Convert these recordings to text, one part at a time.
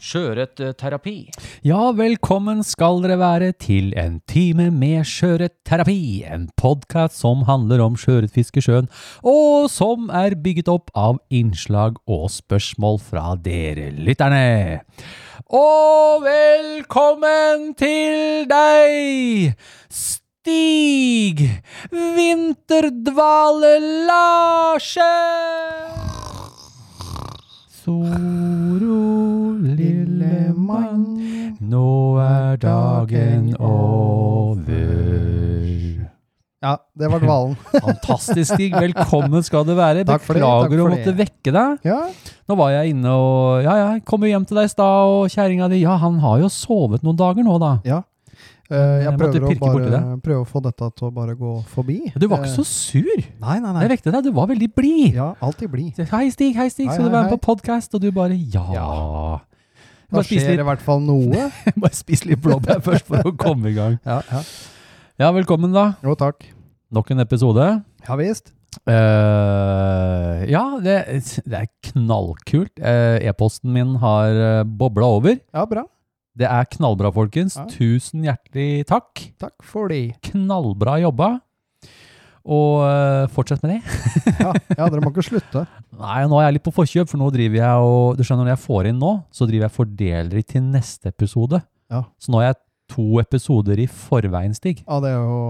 Sjøørretterapi. Ja, velkommen skal dere være til en time med sjøørretterapi. En podkast som handler om sjøørretfiske sjøen, og som er bygget opp av innslag og spørsmål fra dere lytterne. Og velkommen til deg, Stig Vinterdvale Larsen! Soro, lille mann, nå er dagen over. Ja, det var dvalen. Fantastisk, Stig. Velkommen skal du være. Takk for det, Beklager takk å måtte vekke deg. Ja, Nå var jeg inne og Ja, ja, jeg kom jo hjem til deg i stad, og kjerringa di Ja, han har jo sovet noen dager nå, da. ja. Eh, jeg prøver å, bare, prøver å få dette til å bare gå forbi. Du var ikke Eh, så sur. Nei, nei, nei. Jeg vekte deg. Du var veldig blid. Ja, alltid blid. Hei, Stig. Hei, Stig. Hei, Skal du være med på podkast? Og du bare ja. Ja. Da skjer litt, i hvert fall noe. bare spis litt blåbær først for å komme i gang. Ja, ja. Ja, velkommen, da. Jo, takk. Nok en episode. Ja visst. Uh, ja, det, det er knallkult. Uh, E-posten min har uh, bobla over. Ja, bra. Det er knallbra, folkens. Ja. Tusen hjertelig takk. Takk for det. Knallbra jobba. Og eh, fortsett med det. Ja, ja, dere må ikke slutte. Nei, nå er jeg litt på forkjøp, for nå driver jeg og Du skjønner, når jeg får inn nå, så driver jeg fordeler de til neste episode. Ja. Så nå er jeg to episoder i forveien, Stig. Ja, det er jo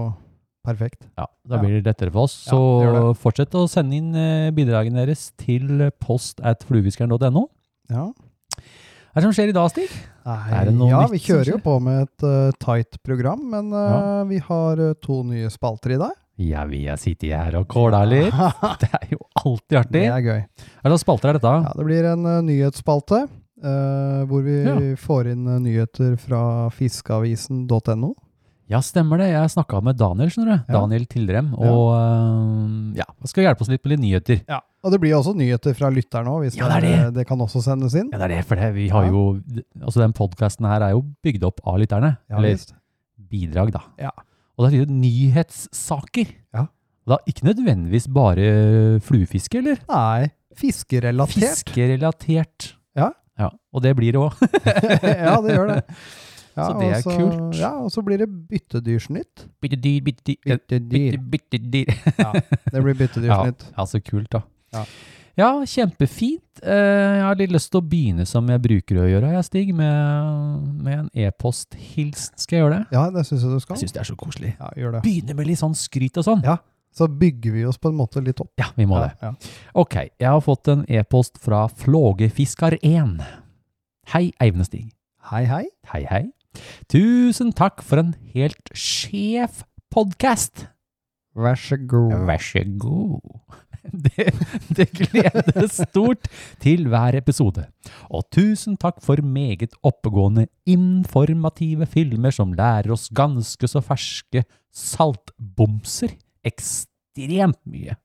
perfekt. Ja, Da blir det lettere for oss. Ja, Så det gjør fortsett å sende inn eh, bidragene deres til post at fluefiskeren.no. Ja. Hva er det som skjer i dag, Stig? Nei, ja, vi kjører jo på med et uh, tight program, men uh, Ja. vi har uh, to nye spalter i dag. Ja, vi har sittet her og kåla litt. Det er jo alltid artig. Det er gøy. Hva slags spalter er dette? Ja, det blir en nyhetsspalte hvor vi Ja. får inn nyheter fra fiskeavisen.no. Ja, stemmer det. Jeg snakka med Daniel, skjønner du. Ja. Daniel Tildrem. Ja. Og øh, ja, skal hjelpe oss litt med litt nyheter. Og det blir også nyheter fra lytterne òg, Ja, det er det, det kan også sendes inn. Ja, det er det, for det. Vi har Ja. jo Altså, den podkasten her er jo bygd opp av lytterne. Ja, eller visst. bidrag, da. Ja. Og det er jo nyhetssaker. Ja. Og da ikke nødvendigvis bare fluefiske, eller? Nei, fiskerelatert. Fiskerelatert. Ja. ja. Og det blir det òg. ja, det gjør det. Ja, Så det er også, kult. Ja, og så blir det byttedyrsnytt. Byttedyr, byttedyr, byttedyr. Byttedyr. Ja, det blir byttedyrsnytt. Ja, så kult, da. Ja. Ja, kjempefint. Eh, jeg har litt lyst til å begynne som jeg bruker å gjøre, jeg, Stig, med, med en e-posthilsen. Skal jeg gjøre det? Ja, det syns jeg du skal. Jeg syns det er så koselig. Ja, gjør det. Begynne med litt sånn skryt og sånn. Ja. Så bygger vi oss på en måte litt opp. Ja, vi må Ja, det. ja. Ok, jeg har fått en e-post fra Flågefiskar1. Hei, Eivind Stig. Hei, hei. Hei, hei. Tusen takk for en helt sjef podkast. Vær så god. Vær så god. Det, det gledes stort til hver episode. Og tusen takk for meget oppegående, informative filmer som lærer oss ganske så ferske saltbomser ekstremt mye.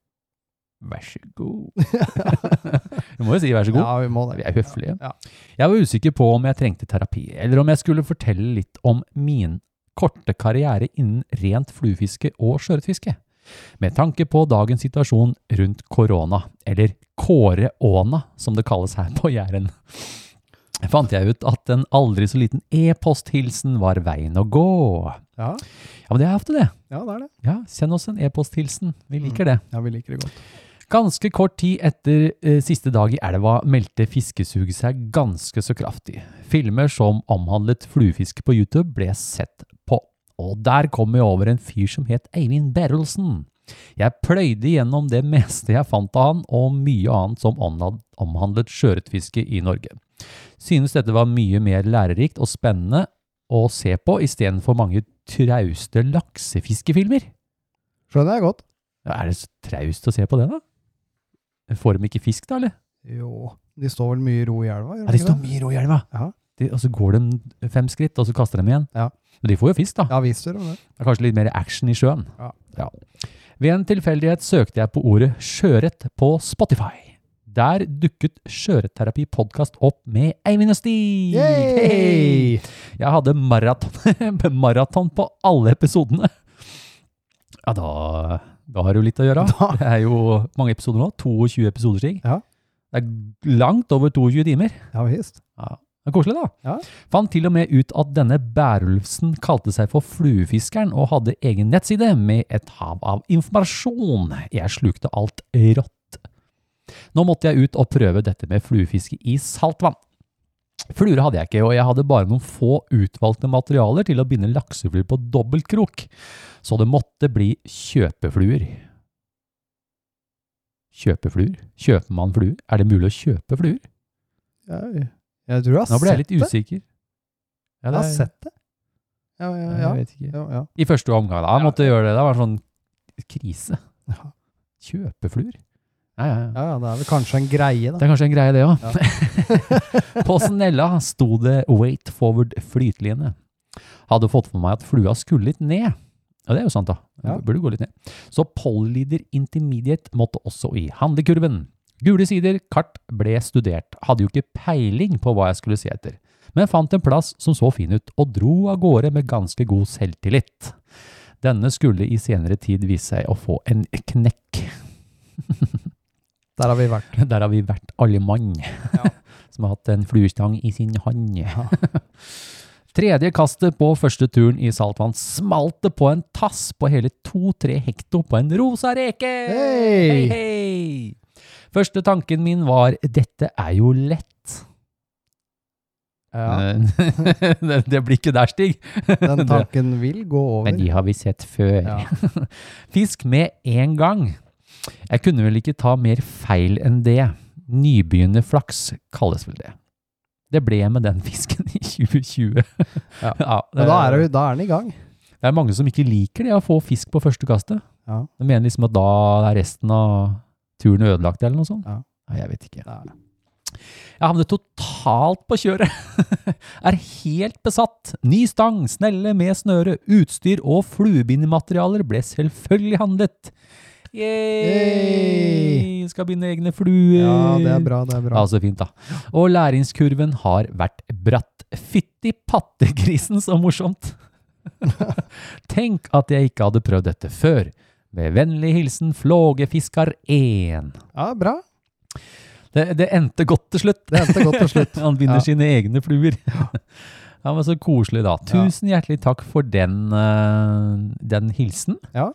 Vær så god. Du må jo si vær så god. Ja, vi må det. Vi er høflige. Ja. Jeg var usikker på om jeg trengte terapi, eller om jeg skulle fortelle litt om min korte karriere innen rent fluefiske og sjøørretfiske. Med tanke på dagens situasjon rundt korona, eller kåreåna som det kalles her på Jæren, fant jeg ut at en aldri så liten e-posthilsen var veien å gå. Ja, Ja, men det er ofte det. ja, det er det. Ja, send oss en e-posthilsen. Vi liker det. Ja, vi liker det godt. Ganske kort tid etter eh, siste dag i elva meldte fiskesuget seg ganske så kraftig. Filmer som omhandlet fluefiske på YouTube ble sett på. Og der kom jeg over en fyr som het Eivind Berrelsen. Jeg pløyde gjennom det meste jeg fant av han, og mye annet som omhandlet sjøørretfiske i Norge. Synes dette var mye mer lærerikt og spennende å se på istedenfor mange trauste laksefiskefilmer. Skjønner jeg godt. Ja, Er det så traust å se på det, da? Får de ikke fisk, da, eller? Jo, de står vel mye i ro i elva? Ja, de står mye ro i elva. Ja. de, og så går de fem skritt, og så kaster de igjen. Ja. Men de får jo fisk, da. Ja, visst gjør de det. Det er kanskje litt mer action i sjøen. Ja. Ved en tilfeldighet søkte jeg på ordet sjøørret på Spotify. Der dukket Sjøørretterapi podkast opp med Eivind og Stig! Hey! Jeg hadde maraton, maraton på alle episodene. Ja, da, da har du litt å gjøre. Da- Det er jo mange episoder nå. 22 episoder, Stig. Ja. Det er langt over 22 timer. Ja visst. Ja, det er koselig, da. Ja. Fant til og med ut at denne Bærulfsen kalte seg for Fluefiskeren og hadde egen nettside med et hav av informasjon. Jeg slukte alt rått. Nå måtte jeg ut og prøve dette med fluefiske i saltvann. Fluer hadde jeg ikke, og jeg hadde bare noen få utvalgte materialer til å binde laksefluer på dobbeltkrok, så det måtte bli kjøpefluer. Kjøpefluer? Kjøper man fluer? Er det mulig å kjøpe fluer? Jeg, jeg tror jeg har sett det. Nå ble jeg litt usikker. Ja, Jeg har sett det. Ja, ja, ja. Jeg vet ikke. ja, ja. I første omgang, da. Jeg måtte gjøre det. Det var en sånn krise. Ja. Kjøpefluer? Ja, ja, ja. Ja, ja, det er vel kanskje en greie, da. Det er kanskje en greie, det òg. På snella sto det 'wait forward flyteline'. Hadde fått for meg at flua skulle litt ned. Ja, det er jo sant, da. Ja. Burde gå litt ned. Så Pollyder Intermediate måtte også i handlekurven. Gule sider, kart ble studert. Hadde jo ikke peiling på hva jeg skulle se etter. Men fant en plass som så fin ut, og dro av gårde med ganske god selvtillit. Denne skulle i senere tid vise seg å få en knekk. Der har vi vært. Der har vi vært alle mann, som har hatt en fluestang i sin hånd. Tredje kastet på første turen i saltvann smalt det på en tass på hele to-tre hekto på en rosa reke! Hei! Hei, hei! Første tanken min var, dette er jo lett. Ja, det, det blir ikke der, Stig. den tanken vil gå over. Men de har vi sett før. Ja. Fisk med en gang. Jeg kunne vel ikke ta mer feil enn det. Nybegynnerflaks kalles vel det. Det ble med den fisken i 2020. Ja. ja Men da er, det, da er den i gang. det er mange som ikke liker det å få fisk på første kastet. Ja. De mener liksom at da er resten av turen ødelagt eller noe sånt. Ja. Nei, jeg vet ikke. Nei. Jeg havnet totalt på kjøret. er helt besatt. Ny stang, snelle med snøre, utstyr og fluebindematerialer ble selvfølgelig handlet. Yay! Skal binde egne fluer. Ja, det er bra, det er bra. Ja, så fint, da. Og læringskurven har vært bratt. Fytti pattegrisen, så morsomt! Tenk at jeg ikke hadde prøvd dette før. Med vennlig hilsen Flågefiskar 1. Ja, bra. Det, det endte godt til slutt. Det endte godt til slutt. Han binder Ja. sine egne fluer. Ja, men Så koselig, da. Tusen hjertelig takk for den, eh, den hilsen. Ja.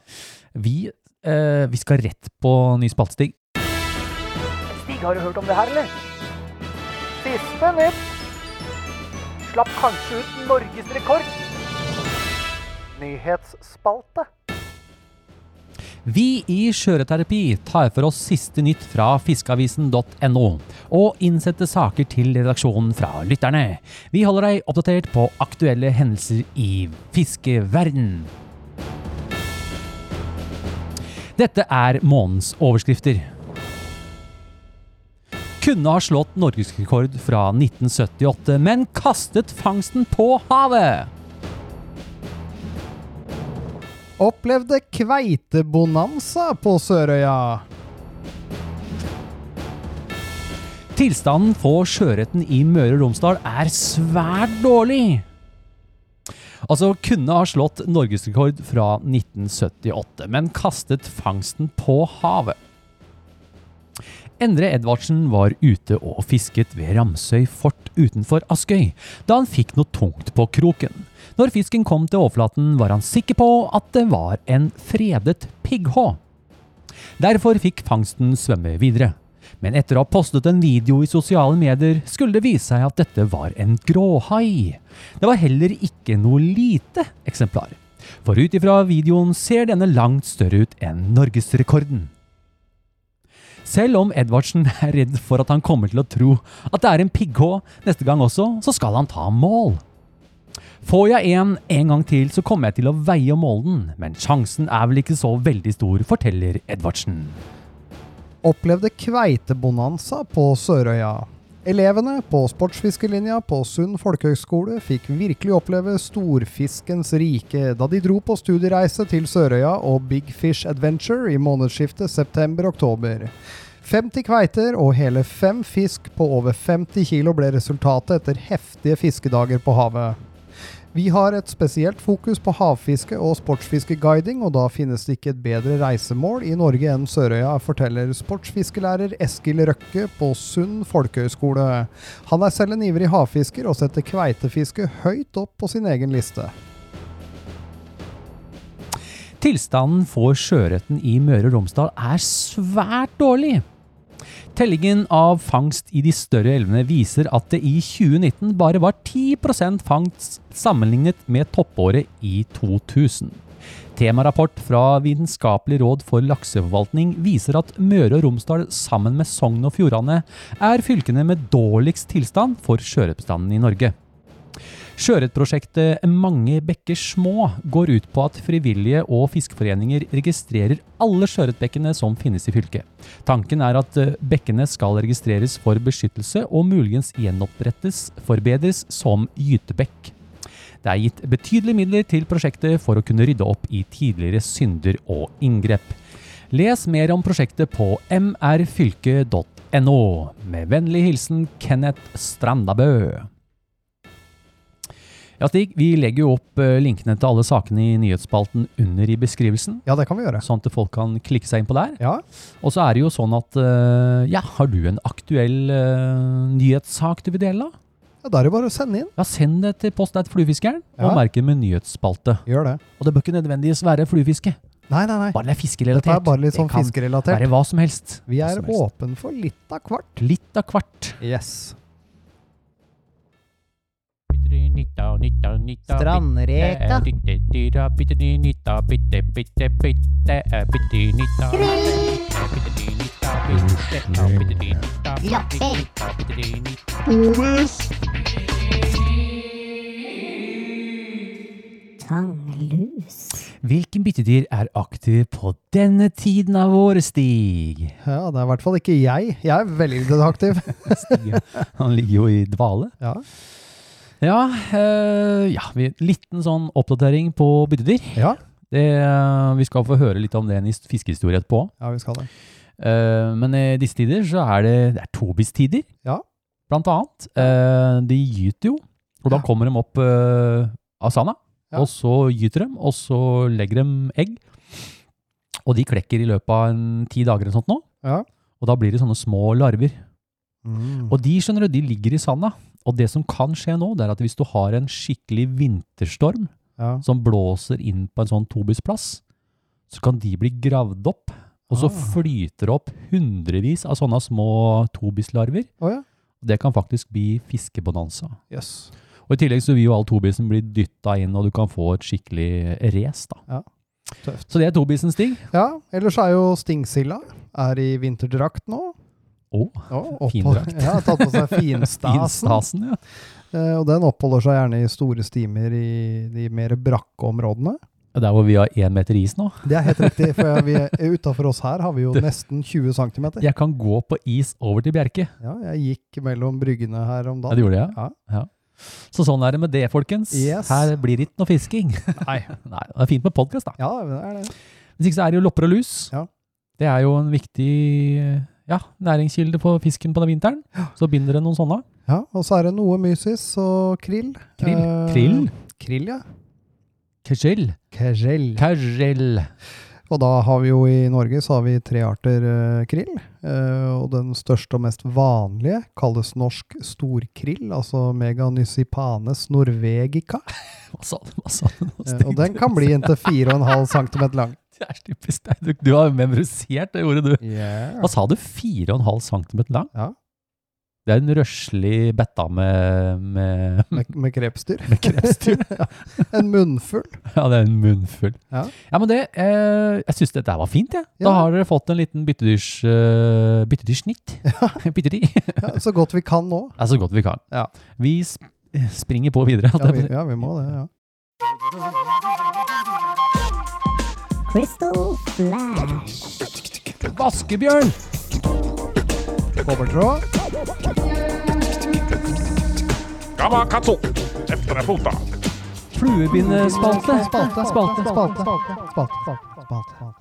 Vi, eh, vi skal rett på ny spaltestig. Stig, har du hørt om det her, eller? Siste nytt. Slapp kanskje ut norgesrekord. Nyhetsspalte. Vi i Skjøreterapi tar for oss siste nytt fra fiskeavisen.no, og innsetter saker til redaksjonen fra lytterne. Vi holder deg oppdatert på aktuelle hendelser i fiskeverden. Dette er månedens overskrifter. Kunne ha slått norgesrekord fra 1978, men kastet fangsten på havet. Opplevde kveitebonanza på Sørøya. Tilstanden for sjøørreten i Møre og Romsdal er svært dårlig. Altså kunne ha slått norgesrekord fra 1978, men kastet fangsten på havet. Endre Edvardsen var ute og fisket ved Ramsøy fort utenfor Askøy, da han fikk noe tungt på kroken. Når fisken kom til overflaten, var han sikker på at det var en fredet pigghå. Derfor fikk fangsten svømme videre. Men etter å ha postet en video i sosiale medier, skulle det vise seg at dette var en gråhai. Det var heller ikke noe lite eksemplar. For ut ifra videoen ser denne langt større ut enn norgesrekorden. Selv om Edvardsen er redd for at han kommer til å tro at det er en pigghå neste gang også, så skal han ta mål. Får jeg en en gang til, så kommer jeg til å veie og måle den, men sjansen er vel ikke så veldig stor, forteller Edvardsen. Opplevde kveitebonanza på Sørøya. Elevene på sportsfiskelinja på Sund folkehøgskole fikk virkelig oppleve storfiskens rike da de dro på studiereise til Sørøya og Big Fish Adventure i månedsskiftet september-oktober. 50 kveiter og hele fem fisk på over 50 kilo ble resultatet etter heftige fiskedager på havet. Vi har et spesielt fokus på havfiske og sportsfiskeguiding, og da finnes det ikke et bedre reisemål i Norge enn Sørøya, forteller sportsfiskelærer Eskil Røkke på Sund folkehøgskole. Han er selv en ivrig havfisker og setter kveitefiske høyt opp på sin egen liste. Tilstanden for sjøørreten i Møre og Romsdal er svært dårlig. Tellingen av fangst i de større elvene viser at det i 2019 bare var 10% fangst sammenlignet med toppåret i 2000. Temarapport fra Vitenskapelig råd for lakseforvaltning viser at Møre og Romsdal sammen med Sogn og Fjordane er fylkene med dårligst tilstand for sjøørretbestanden i Norge. Sjøørretprosjektet Mange bekker små går ut på at frivillige og fiskeforeninger registrerer alle sjøørretbekkene som finnes i fylket. Tanken er at eh, bekkene skal registreres for beskyttelse og muligens gjenopprettes, forbedres som gytebekk. Det er gitt betydelige midler til prosjektet for å kunne rydde opp i tidligere synder og inngrep. Les mer om prosjektet på mrfylke.no. Med vennlig hilsen Kenneth Strandabø. Ja, Stig, vi legger jo opp eh, linkene til alle sakene i nyhetsspalten under i beskrivelsen, Ja, det kan vi gjøre. sånn at folk kan klikke seg inn på der. Ja, Og så er det jo sånn at eh, Ja, har du en aktuell uh, nyhetssak du vil dele, da? ja da er det bare å sende inn. Ja, send det til Post til fluefiskeren, og Ja. merk det med nyhetsspalte. Gjør det. Og det bør ikke nødvendigvis være fluefiske. Nei, nei, nei. Bare det er Dette fiskerelatert. er bare litt sånn Det kan fiskerelatert. Være hva som helst. Vi er åpen for litt av hvert. Litt av hvert. Yes. Strandreka. Tanglus. Hvilken byttedyr er aktiv på denne tiden av året, Stig? Ja, det er i hvert fall ikke jeg. Jeg er veldig lite aktiv. Stig han ligger jo i dvale. Ja. Ja, eh, ja vi, liten sånn oppdatering på byttedyr. Ja, Det, eh, vi skal få høre litt om det i en fiskehistorie etterpå. ja vi skal det. Eh, men i disse tider så er det, det er tobistider, Ja. blant annet. Eh, de gyter jo, og da Ja. kommer de opp eh, av sanda, og så gyter de, og så legger de egg. Og de klekker i løpet av en ti dager eller sånt nå, Ja. og da blir det sånne små larver. Mm. Og de skjønner du, de ligger i sanda. Og det som kan skje nå, det er at hvis du har en skikkelig vinterstorm Ja. som blåser inn på en sånn tobisplass, så kan de bli gravd opp, og så Ah. flyter det opp hundrevis av sånne små tobislarver. Oh, ja. Det kan faktisk bli fiskebonanza. Yes. Og i tillegg så vil jo all tobisen bli dytta inn, og du kan få et skikkelig race. Tøft. Så det er tobisens ting Ja, ellers er jo stingsilda er i vinterdrakt nå. Å, opphold- Findrakt. Ja, tatt på seg finstasen. finstasen, ja. Eh, og den oppholder seg gjerne i store stimer i de mer brakke områdene. Der hvor vi har én meter is nå. Det er helt riktig, for vi, utafor oss her har vi jo nesten 20 cm. Jeg kan gå på is over til Bjerke. Ja, jeg gikk mellom bryggene her om dagen. Ja, du det gjorde jeg. Ja. Ja. Så sånn er det med det, folkens. Yes. Her blir det ikke noe fisking. Nei. Nei, det er fint med podkast, da. Ja, det er det. Hvis ikke så er det jo lopper og lus. Ja. Det er jo en viktig ja, næringskilde på fisken på den vinteren. Så binder det noen sånne. Ja, og så er det noe mysis og krill. Krill? Eh, Krill? Krill, ja. Kajel. Kajell. Kajel. Og da har vi jo i Norge så har vi tre arter eh, krill. Eh, og den største og mest vanlige kalles norsk storkrill, altså Meganysipanes norvegica. Hva sa du? Hva sa du? Eh, og den kan bli inntil 4,5 cm lang. Det er typisk deg. Du, du har memorisert det ordet, du. Yeah. Hva sa du? 4,5 cm lang? Ja. Det er en røslig betta med, med, Med, med krepsdyr. med krepsdyr. ja. En munnfull. Ja, det er en munnfull. Ja. Ja, men det, eh, jeg syns dette var fint, jeg. Da har dere fått en liten byttedyrs, uh, byttedyrsnitt. Byttedyr. Ja, så godt vi kan nå. Er så godt vi kan. Ja. Vi sp springer på videre. Ja, vi, ja, vi må det. ja. Crystal Flash. Vaskebjørn. Kobbertråd. Gamakatsu. Efter fota. Fluebindespalte. Spalte, spalte, spalte. spalte, spalte, spalte.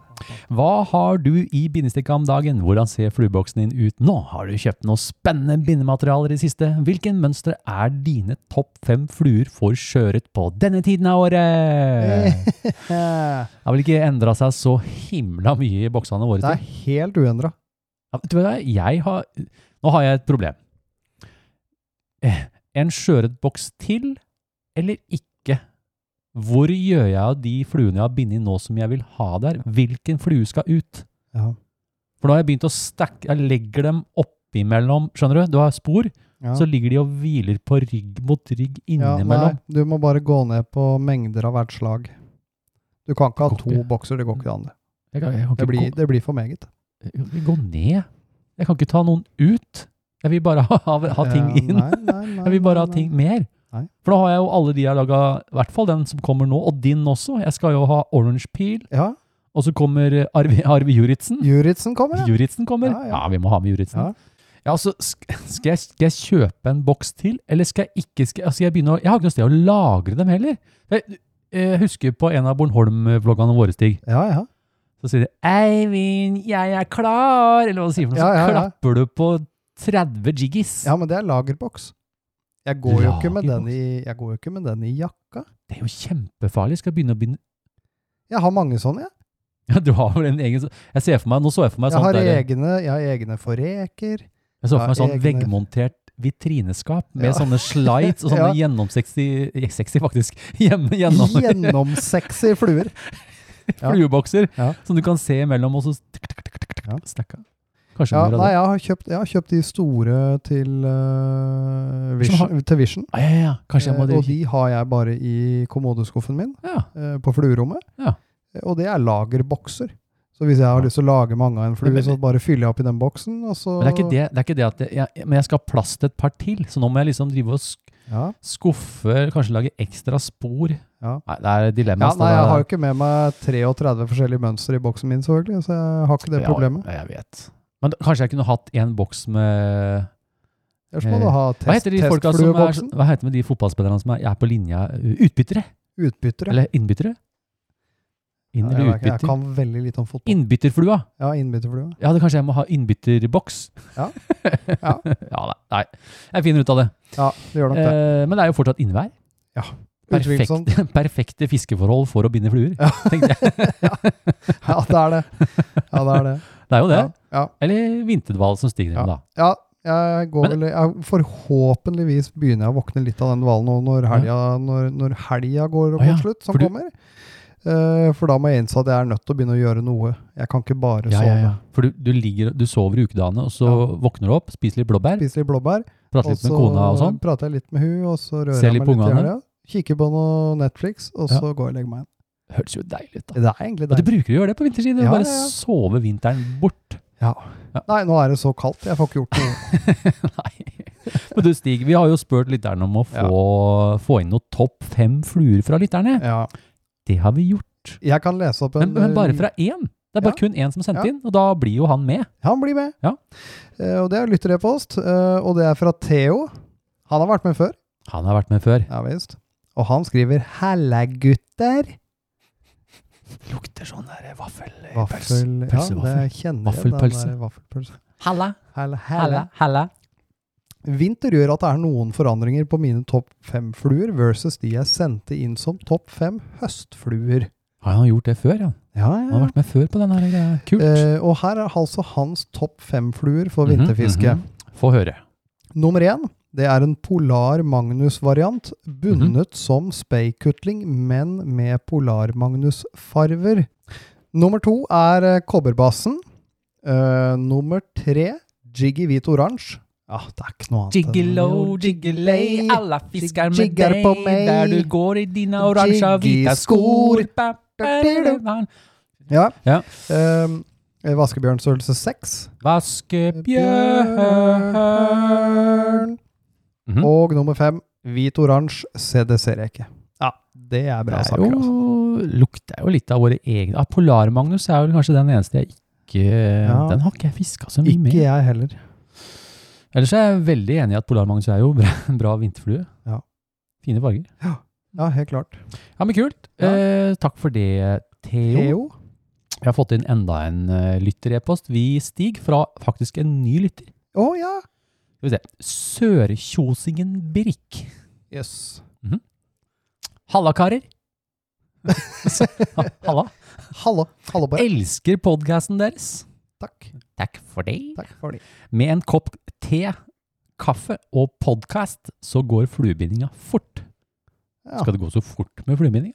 Hva har du i bindestikka om dagen? Hvordan ser flueboksen din ut nå? Har du kjøpt noe spennende bindematerialer i det siste? Hvilken mønstre er dine topp fem fluer for skjøret på denne tiden av året? Det har vel ikke endra seg så himla mye i boksene våre? Det er helt uendra. Ja, Nå har jeg et problem. En skjøret boks til, eller ikke? Hvor gjør jeg av de fluene jeg har bindet nå som jeg vil ha der? Hvilken flue skal ut? Ja. For nå har jeg begynt å stacke Jeg legger dem oppimellom, skjønner du? Du har spor, Ja. så ligger de og hviler på rygg mot rygg Ja, nei, innimellom. du må bare gå ned på mengder av hvert slag. Du kan ikke ha to ikke. bokser, det går ikke an. det. Det blir, det blir for meget. gå ned. Jeg kan ikke ta noen ut. Jeg vil bare ha, ha, ha ting inn. Nei, nei, Jeg vil bare ha ting mer. Nei. For da har jeg jo alle de jeg har laga, i hvert fall den som kommer nå, og din også. Jeg skal jo ha Orange Peel, Ja, og så kommer eh, Arve, Arve Juritzen. Juritzen kommer, ja. Juritzen kommer. Ja, Ja, ja. vi må ha med Juritzen. Ja. Altså, skal jeg, skal jeg kjøpe en boks til, eller skal jeg ikke skal, altså jeg, å, jeg har ikke noe sted å lagre dem heller. Jeg, jeg husker på en av Bornholm-vloggene våre, Stig. Ja, ja. Så sier de 'Eivind, jeg er klar', eller hva de sier for noe. Ja, ja, Så klapper du på 30 jiggis. Ja, men det er lagerboks. Jeg går, jo ikke med den i, jeg går jo ikke med den i jakka. Det er jo kjempefarlig. Skal jeg begynne å begynne Jeg har mange sånne, jeg. Ja, du har vel en egen Jeg ser for meg, Nå så jeg for meg Jeg sånn har, der, egne, jeg har egne forreker. Jeg så for meg sånn egne- veggmontert vitrineskap med Ja. sånne slides og sånne Ja. gjennomsexy eh, Sexy, faktisk. Gjennom, gjennom Gjennomsexy fluer. Fluebokser Ja. som du kan se imellom, og så Ja. stakka. Kanskje Ja, nei, jeg har, kjøpt, jeg har kjøpt de store til, uh, Vision, har- til Vision. Ah, ja, ja. Kanskje jeg må Eh, og de har jeg bare i kommodeskuffen min ja. eh, på fluerommet. Ja. Eh, Og det er lagerbokser. Så hvis jeg har lyst til å lage mange av en flue, så bare fyller jeg opp i den boksen, og så Men det er ikke det, det, er ikke det at jeg, jeg, Men jeg skal ha plass til et par til, så nå må jeg liksom drive og sk Ja. skuffe, kanskje lage ekstra spor. Ja. Nei, det er Ja, dilemma. nei, jeg har jo ikke med meg 33 forskjellige mønstre i boksen min, selvfølgelig, så jeg har ikke det problemet. Ja, jeg vet. Men da- kanskje jeg kunne hatt en boks med Ellers må du ha Hva heter de folka som er, hva heter de fotballspillerne som er, er på linja? Utbyttere? Utbyttere. Eller innbyttere? Inn- Ja, eller jeg, jeg kan veldig lite om fotball. Innbytterflua? Ja, innbytterflua. Ja, det kanskje jeg må ha innbytterboks? Ja. Ja. ja, nei, nei. Jeg finner ut av det. Ja, det gjør nok det. Eh, men det er jo fortsatt innvær. Ja, Perfekt, perfekte fiskeforhold for å binde fluer, Ja. tenkte jeg. Ja, det er det. Ja, det er det. Det er jo det. Ja. Eller vinterdval som stiger Ja. da. ja jeg går Men- vel jeg, Forhåpentligvis begynner jeg å våkne litt av den hvalen nå når helga, når, når helga går på ja, slutt, som for kommer. Uh, for da må jeg innse at jeg er nødt til å begynne å gjøre noe. Jeg kan ikke bare Ja, sove. ja. For du, du, ligger, du sover i ukedagene, og så våkner du opp, spiser litt blåbær, Spiser litt blåbær, prater litt med kona og sånn. prater jeg litt med hun, og så rører Ser jeg meg litt i helga. Kikker på noe Netflix, og så går jeg og legger meg igjen. Høres jo deilig ut, da. Det er egentlig Og du bruker å gjøre det på vinterstid. Ja, bare sove vinteren bort. Ja. Ja. Nei, nå er det så kaldt. Jeg får ikke gjort noe. Nei. Men du Stig, vi har jo spurt lytterne om å få, få inn noen topp fem fluer fra lytterne. Ja. Det har vi gjort. Jeg kan lese opp en Men, men bare fra én. Det er bare Ja. kun én som sendte Ja. inn, og da blir jo han med. Han blir med. Ja. Eh, og det er lytter-e-post, eh, og det er fra Theo. Han har vært med før. Han har vært med før. Ja visst. Og han skriver 'Halla, gutter'. Lukter sånn der vaffelpølse. Vaffel... Ja, det kjenner jeg. Vaffelpølse. Vaffelpølse. Halla, Halla, halla, halla. halla. Vinter gjør at det er noen forandringer på mine topp fem fluer versus de jeg sendte inn som topp fem høstfluer. Har han gjort det før, ja? Ja, Han har vært med før på den greia. Kult. Eh, og her er altså hans topp fem fluer for vinterfiske. -hmm. Få høre. Nummer én, det er en Polar Magnus-variant, bundet som speikutling, men med Polar Magnus-farver. Nummer to er eh, kobberbassen. Uh, nummer tre, Jiggy hvit-oransje. Ja, det er ikke noe annet. Jiggelo, jiggelei, alla fiskar med deg, på meg. der du går i dine oransje hvite skor. Ja. Ja. Eh, Vaskebjørnstørrelse seks. Vaskebjørn. Mhm. Og nummer fem, hvit-oransje CDC-reke. Ja, det er bra Det er saker, altså. lukter jo litt av våre egne ah, Polar-Magnus er vel kanskje den eneste jeg ikke Ja. Den har ikke jeg fiska så mye Ikke med. jeg heller. Ellers er jeg veldig enig i at Polarmagnus er jo bra, bra vinterflue. Ja. Fine farger. Ja, helt klart. Ja, men kult. Ja. Eh, takk for det, Theo. Theo? Jeg har fått inn enda en uh, lytter-e-post. Vi Stig, fra faktisk en ny lytter. Å ja. Skal vi se. Sørkjosingen Birk. Yes. Halla, karer. Halla. Halla. Halla. På. Elsker podkasten deres. Takk. Takk for det. Takk for det. Med en kopp te, kaffe og podkast, så går fluebindinga fort. Ja. Skal det gå så fort med fluebinding?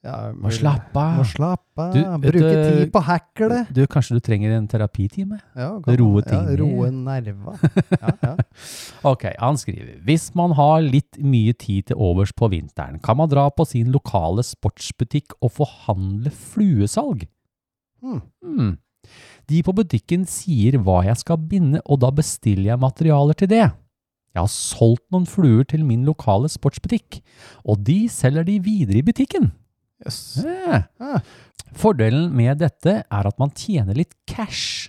Ja, Må slappe Må slappe av. Bruke du- tid på hackle. Du, kanskje du trenger en terapitime? Ja, Roe ting ja, roe nerva. Ja, ja. Ok, han skriver Hvis man har litt mye tid til overs på vinteren, kan man dra på sin lokale sportsbutikk og forhandle fluesalg. Hmm. Hmm. De på butikken sier hva jeg skal binde, og da bestiller jeg materialer til det. Jeg har solgt noen fluer til min lokale sportsbutikk, og de selger de videre i butikken. Yes. Eh. Ah. Fordelen med dette er at man tjener litt cash,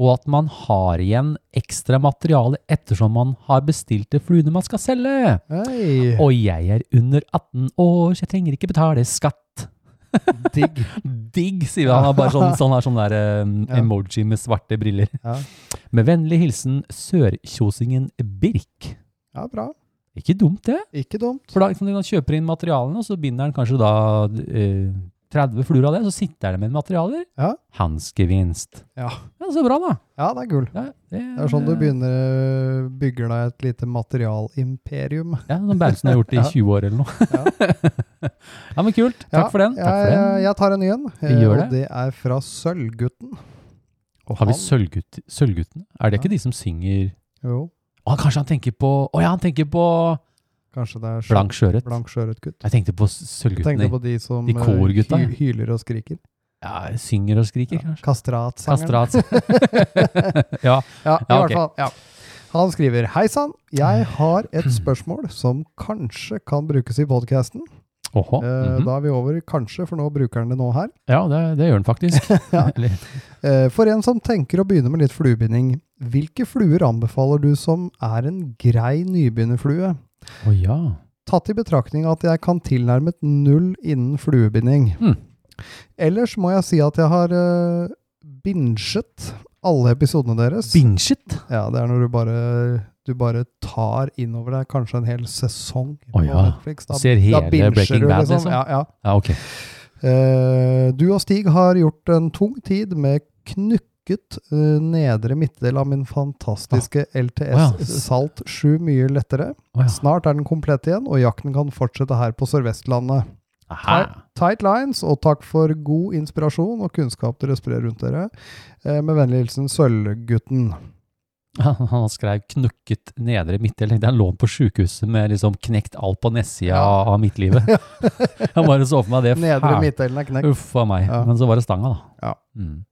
og at man har igjen ekstra materiale ettersom man har bestilt det fluene man skal selge. Hei. Og jeg er under 18 år, så jeg trenger ikke betale skatt. Digg. Digg, sier vi. Han har bare sånn, sånn, her, sånn der um, Ja. emoji med svarte briller. Ja. Med vennlig hilsen Sørkjosingen Birk. ja, bra. Ikke dumt, det. Ikke dumt. For da liksom, du kjøper inn materialene, og så binder han kanskje da eh, 30 fluer av det, så sitter han med materialer. Ja. Hanskevinst. Ja. ja, så bra, da. Ja, det er gull. Ja, det, Det er sånn du begynner bygger deg et lite materialimperium. Ja, som Berntsen har gjort i Ja. 20 år eller noe. ja, men kult. Takk for den. Takk for jeg, den. jeg tar en ny en, Vi gjør og det. det er fra Sølvgutten. Og Har vi Sølvgutten? Sølvgutten? Er det ikke de som synger Jo, Å, kanskje han tenker på Å ja, han tenker på kanskje det er Blank sjøørret. blank. Jeg tenkte på Jeg tenkte Sølvguttene. på de som de eh, korgutta, hy hyler og skriker. Ja, synger og skriker, kanskje. Kastratsangeren. Kastrat. ja. Ja, i Ja, ok. hvert fall. Ja. Han skriver Hei sann, jeg har et spørsmål som kanskje kan brukes i podkasten. Eh, mhm. Da er vi over kanskje, for nå bruker han det nå her. Ja, det, det gjør han faktisk. Ja. Eh, For en som tenker å begynne med litt fluebinding, hvilke fluer anbefaler du som er en grei nybegynnerflue? Å ja. Tatt i betraktning at jeg kan tilnærmet null innen fluebinding. Mm. Ellers må jeg si at jeg har uh, binget alle episodene deres. Binget? ja, det er når du bare, du bare tar innover deg kanskje en hel sesong på ja. Netflix. Da, Ser hele da Breaking du, Bad, liksom? Ja, ja. Ja, ok. Uh, du og Stig har gjort en tung tid med knukket Uh, nedre midtdel av min fantastiske LTS oh, ja. Salt 7 mye lettere. Oh, ja. Snart er den komplett igjen, og jakten kan fortsette her på Sørvestlandet. Aha. Tight lines, og takk for god inspirasjon og kunnskap dere sprer rundt dere. Eh, med vennlig hilsen Sølvgutten. Han, skrev 'knukket nedre midtdel'. Tenkte Han lå på sjukehuset med liksom knekt alt på nedsida Ja. av midtlivet. han bare så for meg det Nedre midtdelen er knekt. Uff a meg. Ja. Men så var det stanga, da. Ja. Mm.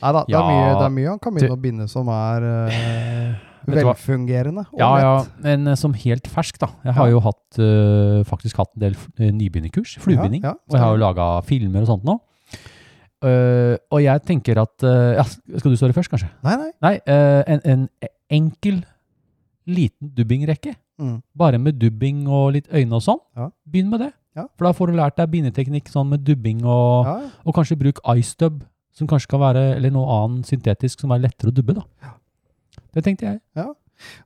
Nei da, det, Ja. det er mye han kan begynne å binde som er hva? velfungerende. Ja, ja, men eh, som helt fersk, da. Jeg har Ja. jo hatt, uh, faktisk hatt en del uh, nybegynnerkurs, fluebinding. Ja, og jeg har jo laga filmer og sånt nå. Uh, og jeg tenker at ja, Skal du svare først, kanskje? Nei, nei. Nei, en, en enkel, liten dubbingrekke. Mm. Bare med dubbing og litt øyne og sånn. Ja. Begynn med det. Ja. For da får du lært deg bindeteknikk sånn med dubbing, og, og kanskje bruk iStub, som kanskje kan være, eller noe annet syntetisk som er lettere å dubbe. da. Det tenkte jeg.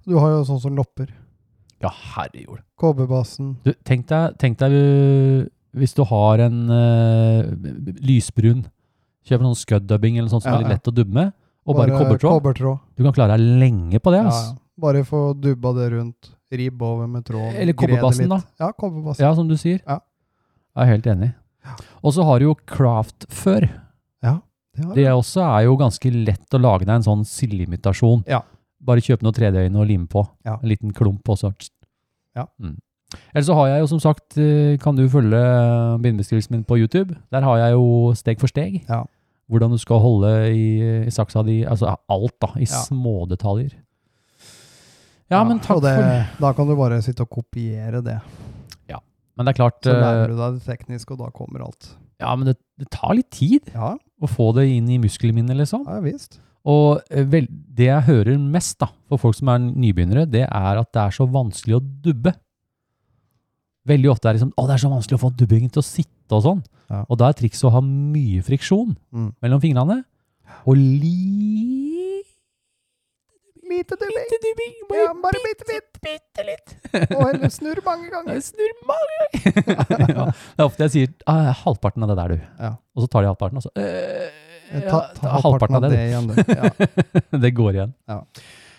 Du har jo sånn som lopper. Ja, herrejord. KB-basen. tenk deg, tenk deg øh, hvis du har en uh, lysbrun, kjøper sånn scud-dubbing eller sånt som Ja, er litt lett å dubbe med, og bare, kobbertråd. kobbertråd. Du kan klare deg lenge på det. Ja, ja. Bare få dubba det rundt. Ribb over med tråd. Eller kobberbassen, da. Ja, kobberbassen. Ja, som du sier. Ja. Jeg er helt enig. Og så har du jo craft før. Ja, det Det også er jo ganske lett å lage deg en sånn sildeimitasjon. Ja. Bare kjøpe noe 3D-øyne og lime på. Ja. En liten klump også. Ja. Mm. Eller så har jeg jo som sagt, eh, kan du følge bindebeskrivelsen min på YouTube. Der har jeg jo steg for steg. Ja. Hvordan du skal holde i, i saksa di. Altså alt da, i Ja. små detaljer. Ja, men takk det, for Da kan du bare sitte og kopiere det. Ja, Men det er klart Så lærer eh, du deg det tekniske, og da kommer alt. Ja, men det, det tar litt tid Ja, å få det inn i muskelminnet, liksom. ja visst. Og eh, vel, det jeg hører mest da, for folk som er nybegynnere, det er at det er så vanskelig å dubbe. Veldig ofte er det liksom, å det er så vanskelig å få dubbingen til å sitte og sånn. Ja. Og da er trikset å ha mye friksjon Mm. mellom fingrene, og li... Lite dubbing. Lite dubbing, Ja, bare bitte bitte, bitte litt. Og heller snurr mange ganger. Snurr snur mange ganger. ja, det er ofte jeg sier ah, halvparten av det der, du. Ja. Og så tar de halvparten, og så øh, Ta, ja, ta halvparten av det igjen, du. Ja. det går igjen. Ja.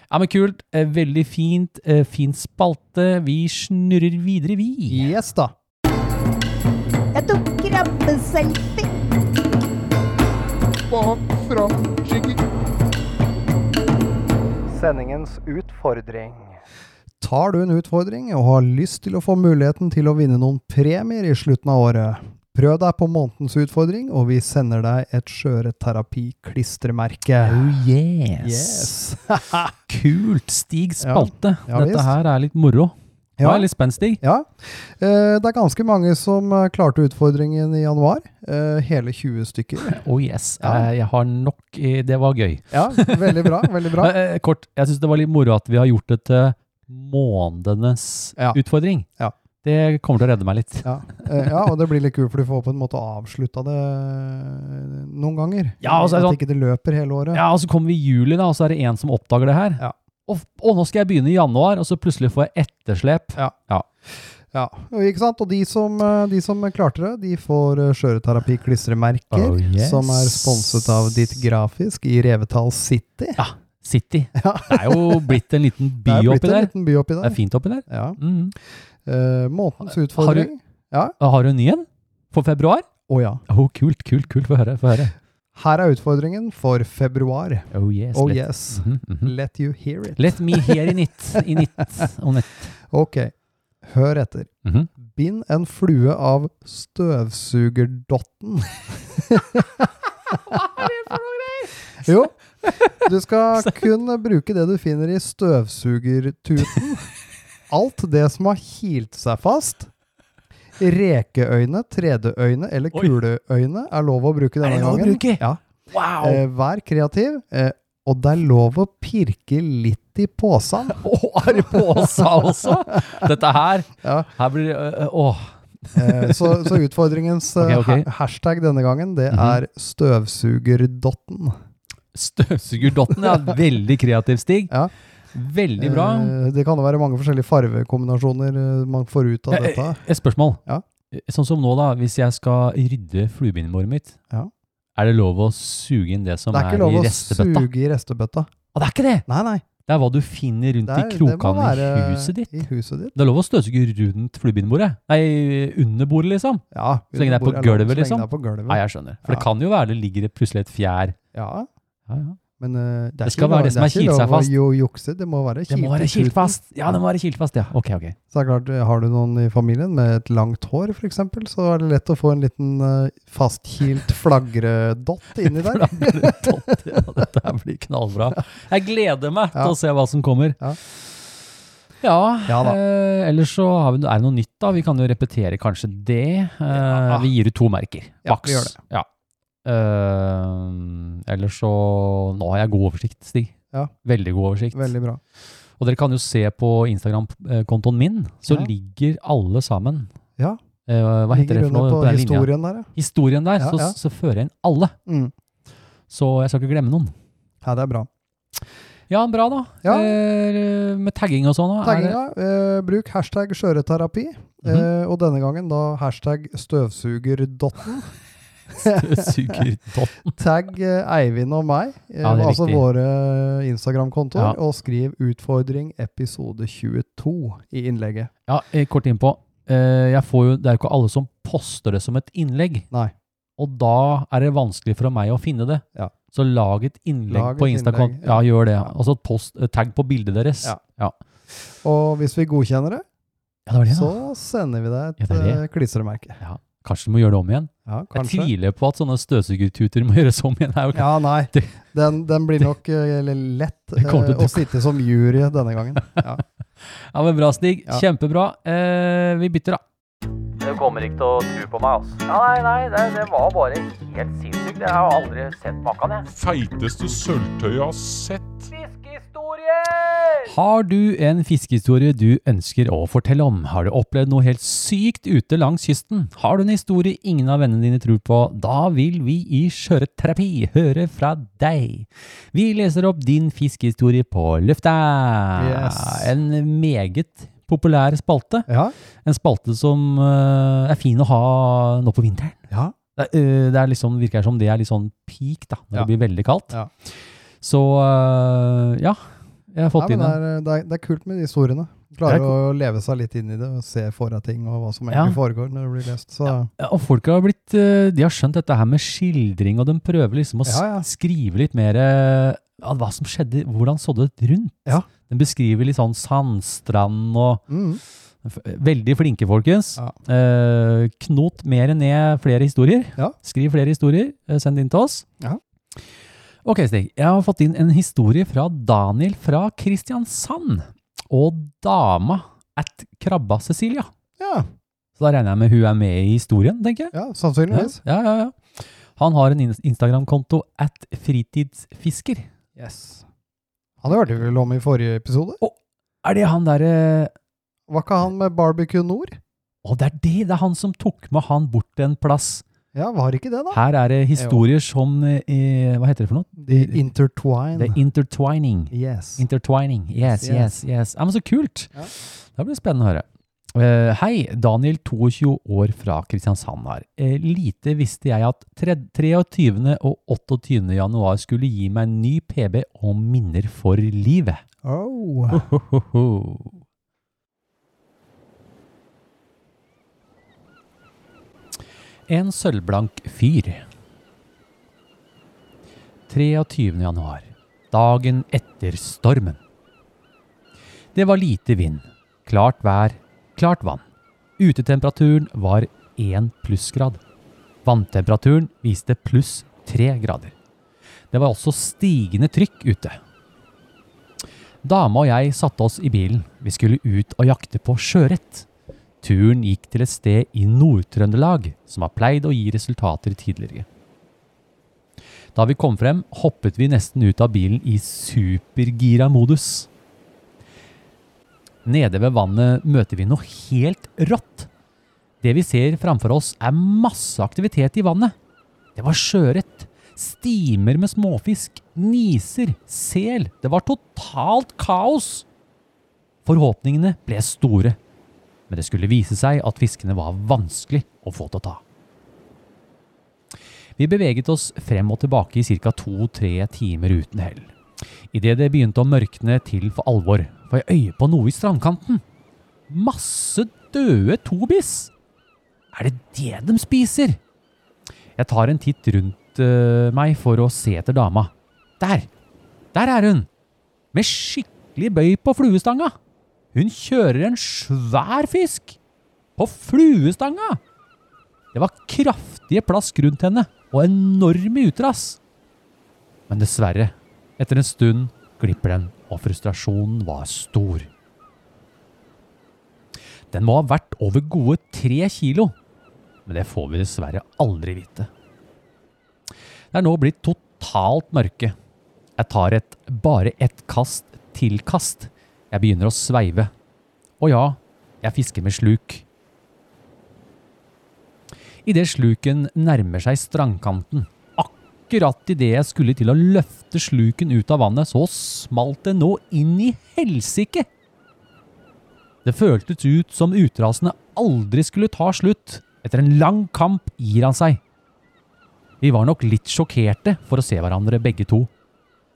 Ja, men kult. Eh, Veldig fint. Eh, Fin spalte. Vi snurrer videre, vi. Yes, da. Jeg tok krabbeselfie. Bak, fra, skygge. Sendingens utfordring. Tar du en utfordring og har lyst til å få muligheten til å vinne noen premier i slutten av året, prøv deg på månedens utfordring, og vi sender deg et skjøreterapi-klistremerke. Oh yes. Yes. Kult. Stig spalte. Ja, Dette visst. her er litt moro. Ja. Det er litt spenstig. Ja. Eh, det er ganske mange som eh, klarte utfordringen i januar. Eh, hele 20 stykker. Oh yes. Ja. Jeg har nok Det var gøy. Ja, veldig bra. Veldig bra. Kort, jeg syns det var litt moro at vi har gjort det til månedenes Ja. utfordring. Ja. Det kommer til å redde meg litt. Ja, ja, og det blir litt kult, for du får på en måte avslutta det noen ganger. Ja, og så er det At sånn- ikke det løper hele året. Ja, og så kommer vi i juli, da, og så er det en som oppdager det her. Ja. Og, og nå skal jeg begynne i januar, og så plutselig får jeg etterslep. Ja. Ja, og ikke sant? Og de som, eh, de som klarte det, de får eh, Skjøreterapi-klistremerker, Oh, yes. som er sponset av Ditt Grafisk i Revetal City. Ja, City. Ja. Det er jo blitt en liten by er oppi en der. liten by oppi Det er fint oppi der. Ja. Mm. Uh, månedens utfordring. Ja. Har du en ny en for februar? Å ja. Oh, kult, kult, kult. Få høre. Få høre. Her er utfordringen for februar. Oh yes. Oh let, yes. Mhm, mhm. Let you hear it. Let me hear in it. In it. On it. Ok, hør etter. Mhm. Bind en flue av støvsugerdotten. Jo, du skal kun bruke det du finner i støvsugertuten. Alt det som har kilt seg fast. Rekeøyne, 3D-øyne eller kuleøyne er lov å bruke Er denne det lov å gangen. bruke? Ja. Wow! Eh, vær kreativ, eh, og det er lov å pirke litt i posen. Å, er det posa også? Dette her Ja. Her blir det øh, øh, Åh. Eh, så, så utfordringens okay, Ok, ok. hashtag denne gangen, det Mhm. er støvsugerdotten. Støvsugerdotten, ja. Veldig kreativ, Stig. Ja. Veldig bra. Eh, det kan jo være mange forskjellige farvekombinasjoner eh, man får ut av dette. eh, Et spørsmål. Ja. Sånn som nå, da. Hvis jeg skal rydde fluebindbordet mitt, Ja. er det lov å suge inn det som Det er er, ikke lov å suge i restebøtta. Å, det er ikke det! Nei, nei. Det er hva du finner rundt er, i er, det krokene i huset ditt. I huset ditt. Det er lov å støvsuge rundt fluebindbordet. Nei, under bordet, liksom. Ja, Så lenge det er på gulvet, liksom. så liksom? det er på gulvet. Nei, jeg skjønner. For Ja. det kan jo være det ligger plutselig et fjær. Ja, Ja, ja. Men uh, det, Det skal være det som er kilt seg fast. Jo, jukse, det må være Det må kilt være kilt fast. Ja, det må være kilt fast, ja. Ok, ok. Så det er klart, eh, har du noen i familien med et langt hår, eksempel, så er det lett å få en liten uh, fastkilt flagredott inni der. Flagretott, ja, dette blir knallbra. Jeg gleder meg Ja. til å se hva som kommer. Ja. Ja, Ja eh, ellers så har vi, er det noe nytt da. Vi kan jo repetere kanskje det. Eh, Ja. Vi gir ut to merker. Ja, Maks. vi gjør det. Ja. Eh, ellers så Nå har jeg god oversikt, Stig. Ja. Veldig god oversikt. Veldig bra. Og dere kan jo se på Instagram-kontoen min, så Ja. ligger alle sammen. Ja. Uh, hva heter Ligger det for noe på, på den linja? historien der, ja. Historien der, så, så fører jeg inn alle. Mm. Så jeg skal ikke glemme noen. Ja, det er bra. Ja, bra da. Ja. Eh, med tagging og sånn. Tagginga, eh, bruk hashtag skjøreterapi, Mhm. eh, og denne gangen da hashtag støvsugerdotten. Sugerdotten. Tagg eh, Eivind og meg, eh, Ja, altså riktig. våre Instagram-kontoer, Ja. og skriv 'utfordring episode 22' i innlegget. Ja, eh, kort innpå. Eh, jo, det er jo ikke alle som poster det som et innlegg. Nei. Og da er det vanskelig for meg å finne det. Ja. Så lag et innlegg Lag på Instagram. Ja, gjør det. Altså post, eh, tagg på bildet deres. Ja. ja. Og hvis vi godkjenner det, Ja, det det, så sender vi deg et Ja, det det. eh. Kanskje du må gjøre det om igjen? Ja, Jeg tviler på at sånne støvsugertuter må gjøres om igjen. Det er Ja, nei. Den, den blir nok eh, lett til eh, å å sitte som jury denne gangen. Ja. Ja, men Bra, Stig. Ja. Kjempebra. Eh, vi bytter, da. Du kommer ikke til å tro på meg, altså. Ja, nei, nei, det, det var bare helt sinnssykt. Jeg har aldri sett maken, jeg. Feiteste sølvtøyet jeg har sett. Fiskehistorier! Har du en fiskehistorie du ønsker å fortelle om? Har du opplevd noe helt sykt ute langs kysten? Har du en historie ingen av vennene dine tror på? Da vil vi i Sjøørretterapi høre fra deg. Vi leser opp din fiskehistorie på lufta. Yes. En meget populær spalte. Ja. En spalte som eh, er fin å ha nå på vinteren. Ja. Det, er, det er liksom, virker som det er litt sånn peak da, når Ja. det blir veldig kaldt. Ja. Så eh, ja, jeg har fått Nei, inn det, er, det, er, det er kult med de historiene. Klarer er å leve seg litt inn i det og se for deg ting og hva som Ja. egentlig foregår når det blir lest. Så Ja, og folk har blitt, eh, de har skjønt dette her med skildring, og de prøver liksom å Ja, ja. skrive litt mer av hva som skjedde, hvordan så det rundt. Ja. De beskriver litt sånn sandstrand og mm. Veldig flinke, folkens. Ja. Eh, knot mer ned flere historier. Ja. Skriv flere historier. eh, send inn til oss. Ja. Ok, Stig. Jeg har fått inn en historie fra Daniel fra Kristiansand. Og dama at Krabba Cecilia. ja. Så da regner jeg med hun er med i historien, tenker jeg. ja, sannsynligvis. Ja, ja, ja. Han har en Instagram-konto at fritidsfisker. Yes. Han hørte vi vel om i forrige episode. Er det han derre Var ikke han med Barbecue Nord? Å, det er det! Det er han som tok med han bort en plass. Ja, var ikke det, da? Her er det historier som eh, Hva heter det for noe? The Intertwine. Er intertwining. yes. Intertwining. Yes, yes, Yes. yes. Ja, men så kult! Ja. Det blir spennende å høre. Uh, hei, Daniel, 22 år fra Kristiansand her. Uh, lite visste jeg at 23. og 28. januar skulle gi meg en ny PB og minner for livet. oh. Hohoho. En sølvblank fyr. 23. januar, dagen etter stormen. Det var lite vind, klart vær, klart vann. Utetemperaturen var 1 plussgrad. Vanntemperaturen viste pluss 3 grader. Det var også stigende trykk ute. Dama og jeg satte oss i bilen. Vi skulle ut og jakte på sjøørret. Turen gikk til et sted i Nord-Trøndelag som har pleid å gi resultater tidligere. Da vi kom frem, hoppet vi nesten ut av bilen i supergira modus. Nede ved vannet møter vi noe helt rått. Det vi ser framfor oss er masse aktivitet i vannet. Det var sjøørret, stimer med småfisk, niser, sel. Det var totalt kaos. Forhåpningene ble store, men det skulle vise seg at fiskene var vanskelig å få til å ta. Vi beveget oss frem og tilbake i ca. to-tre timer uten hell. Idet det begynte å mørkne til for alvor, får jeg øye på noe i strandkanten. Masse døde tobis! Er det det de spiser? Jeg tar en titt rundt uh, meg for å se etter dama. Der! Der er hun! Med skikkelig bøy på fluestanga! Hun kjører en svær fisk! På fluestanga! Det var kraftige plask rundt henne, og enorme utrass. Men dessverre, etter en stund glipper den, og frustrasjonen var stor. Den må ha vært over gode tre kilo, men det får vi dessverre aldri vite. Det er nå blitt totalt mørke. Jeg tar et, bare ett kast til kast. Jeg begynner å sveive. Og ja, jeg fisker med sluk. Idet sluken nærmer seg strandkanten, akkurat idet jeg skulle til å løfte sluken ut av vannet, så smalt det nå inn i helsike! Det føltes ut som utrasene aldri skulle ta slutt. Etter en lang kamp gir han seg. Vi var nok litt sjokkerte for å se hverandre begge to.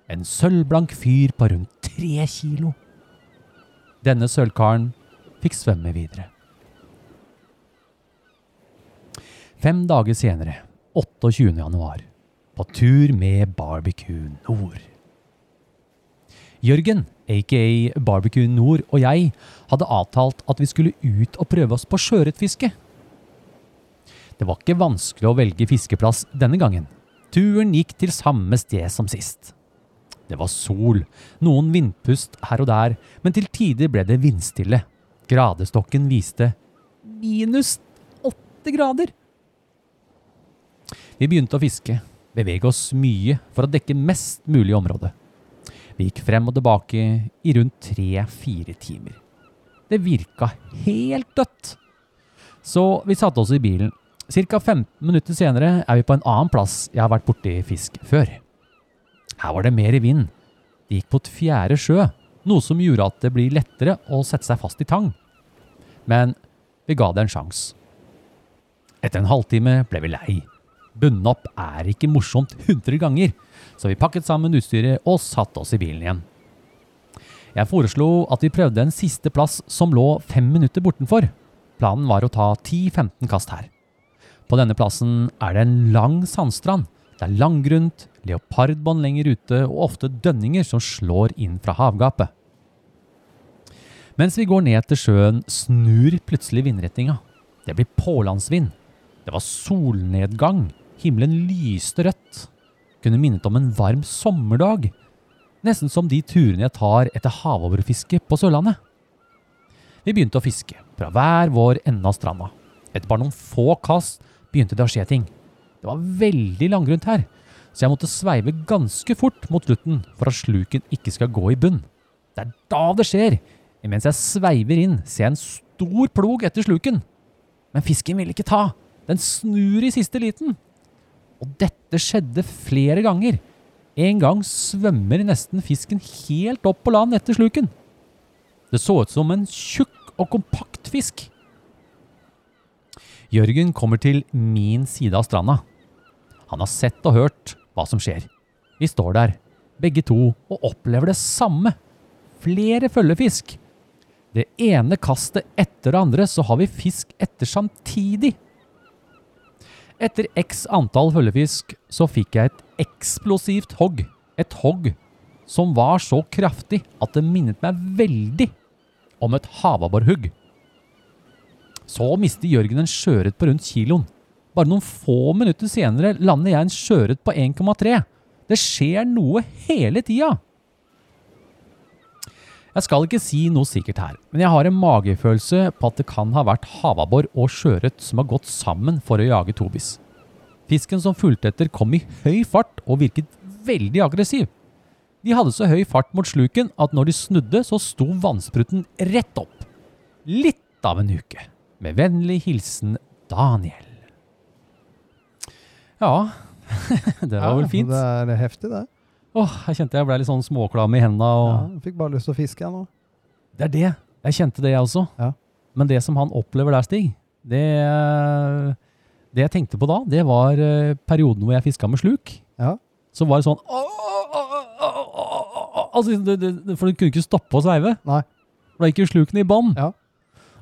En sølvblank fyr på rundt tre kilo. Denne sølvkaren fikk svømme videre. Fem dager senere, 28. januar, på tur med Barbecue Nord. Jørgen, aka Barbecue Nord, og jeg hadde avtalt at vi skulle ut og prøve oss på sjøørretfiske. Det var ikke vanskelig å velge fiskeplass denne gangen. Turen gikk til samme sted som sist. Det var sol, noen vindpust her og der, men til tider ble det vindstille. Gradestokken viste minus åtte grader. Vi begynte å fiske. bevege oss mye for å dekke mest mulig område. Vi gikk frem og tilbake i rundt tre-fire timer. Det virka helt dødt. Så vi satte oss i bilen. Cirka 15 minutter senere er vi på en annen plass jeg har vært borti fisk før. Her var det mer i vind. De gikk på et fjerde sjø, noe som gjorde at det blir lettere å sette seg fast i tang. Men vi ga det en sjanse. Etter en halvtime ble vi lei. Bundet opp er ikke morsomt 100 ganger, så vi pakket sammen utstyret og satte oss i bilen igjen. Jeg foreslo at vi prøvde en siste plass som lå fem minutter bortenfor. Planen var å ta 10-15 kast her. På denne plassen er det en lang sandstrand. Det er langgrunt, leopardbånd lenger ute og ofte dønninger som slår inn fra havgapet. Mens vi går ned til sjøen, snur plutselig vindretninga. Det blir pålandsvind. Det var solnedgang. Himmelen lyste rødt. Kunne minnet om en varm sommerdag. Nesten som de turene jeg tar etter havoverfiske på Sørlandet. Vi begynte å fiske, fra hver vår ende av stranda. Etter bare noen få kast begynte det å skje ting. Det var veldig langgrunt her, så jeg måtte sveive ganske fort mot slutten for at sluken ikke skal gå i bunn. Det er da det skjer. Mens jeg sveiver inn, ser jeg en stor plog etter sluken. Men fisken vil ikke ta. Den snur i siste liten. Og dette skjedde flere ganger. En gang svømmer nesten fisken helt opp på land etter sluken. Det så ut som en tjukk og kompakt fisk. Jørgen kommer til min side av stranda. Han har sett og hørt hva som skjer. Vi står der, begge to, og opplever det samme. Flere følgefisk. Det ene kastet etter det andre, så har vi fisk etter samtidig. Etter x antall følgefisk så fikk jeg et eksplosivt hogg. Et hogg som var så kraftig at det minnet meg veldig om et havabborhugg. Så mister Jørgen en sjøørret på rundt kiloen. Bare noen få minutter senere lander jeg en skjøret på 1,3. Det skjer noe hele tida. Jeg skal ikke si noe sikkert her, men jeg har en magefølelse på at det kan ha vært havabbor og sjøørret som har gått sammen for å jage tobis. Fisken som fulgte etter kom i høy fart og virket veldig aggressiv. De hadde så høy fart mot sluken at når de snudde, så sto vannspruten rett opp. Litt av en uke. Med vennlig hilsen Daniel. Ja, det var vel fint. Det er heftig, det. Åh, jeg kjente jeg ble litt sånn småklam i hendene. Og Ja, fikk bare lyst til å fiske, jeg nå. Det er det. Jeg kjente det, jeg også. Ja. Men det som han opplever der, Stig, det, det jeg tenkte på da, det var eh, perioden hvor jeg fiska med sluk. Ja. Så var det sånn altså, det, det, For du kunne ikke stoppe å sveive. Nei. For da gikk jo sluken i bånn. Ja.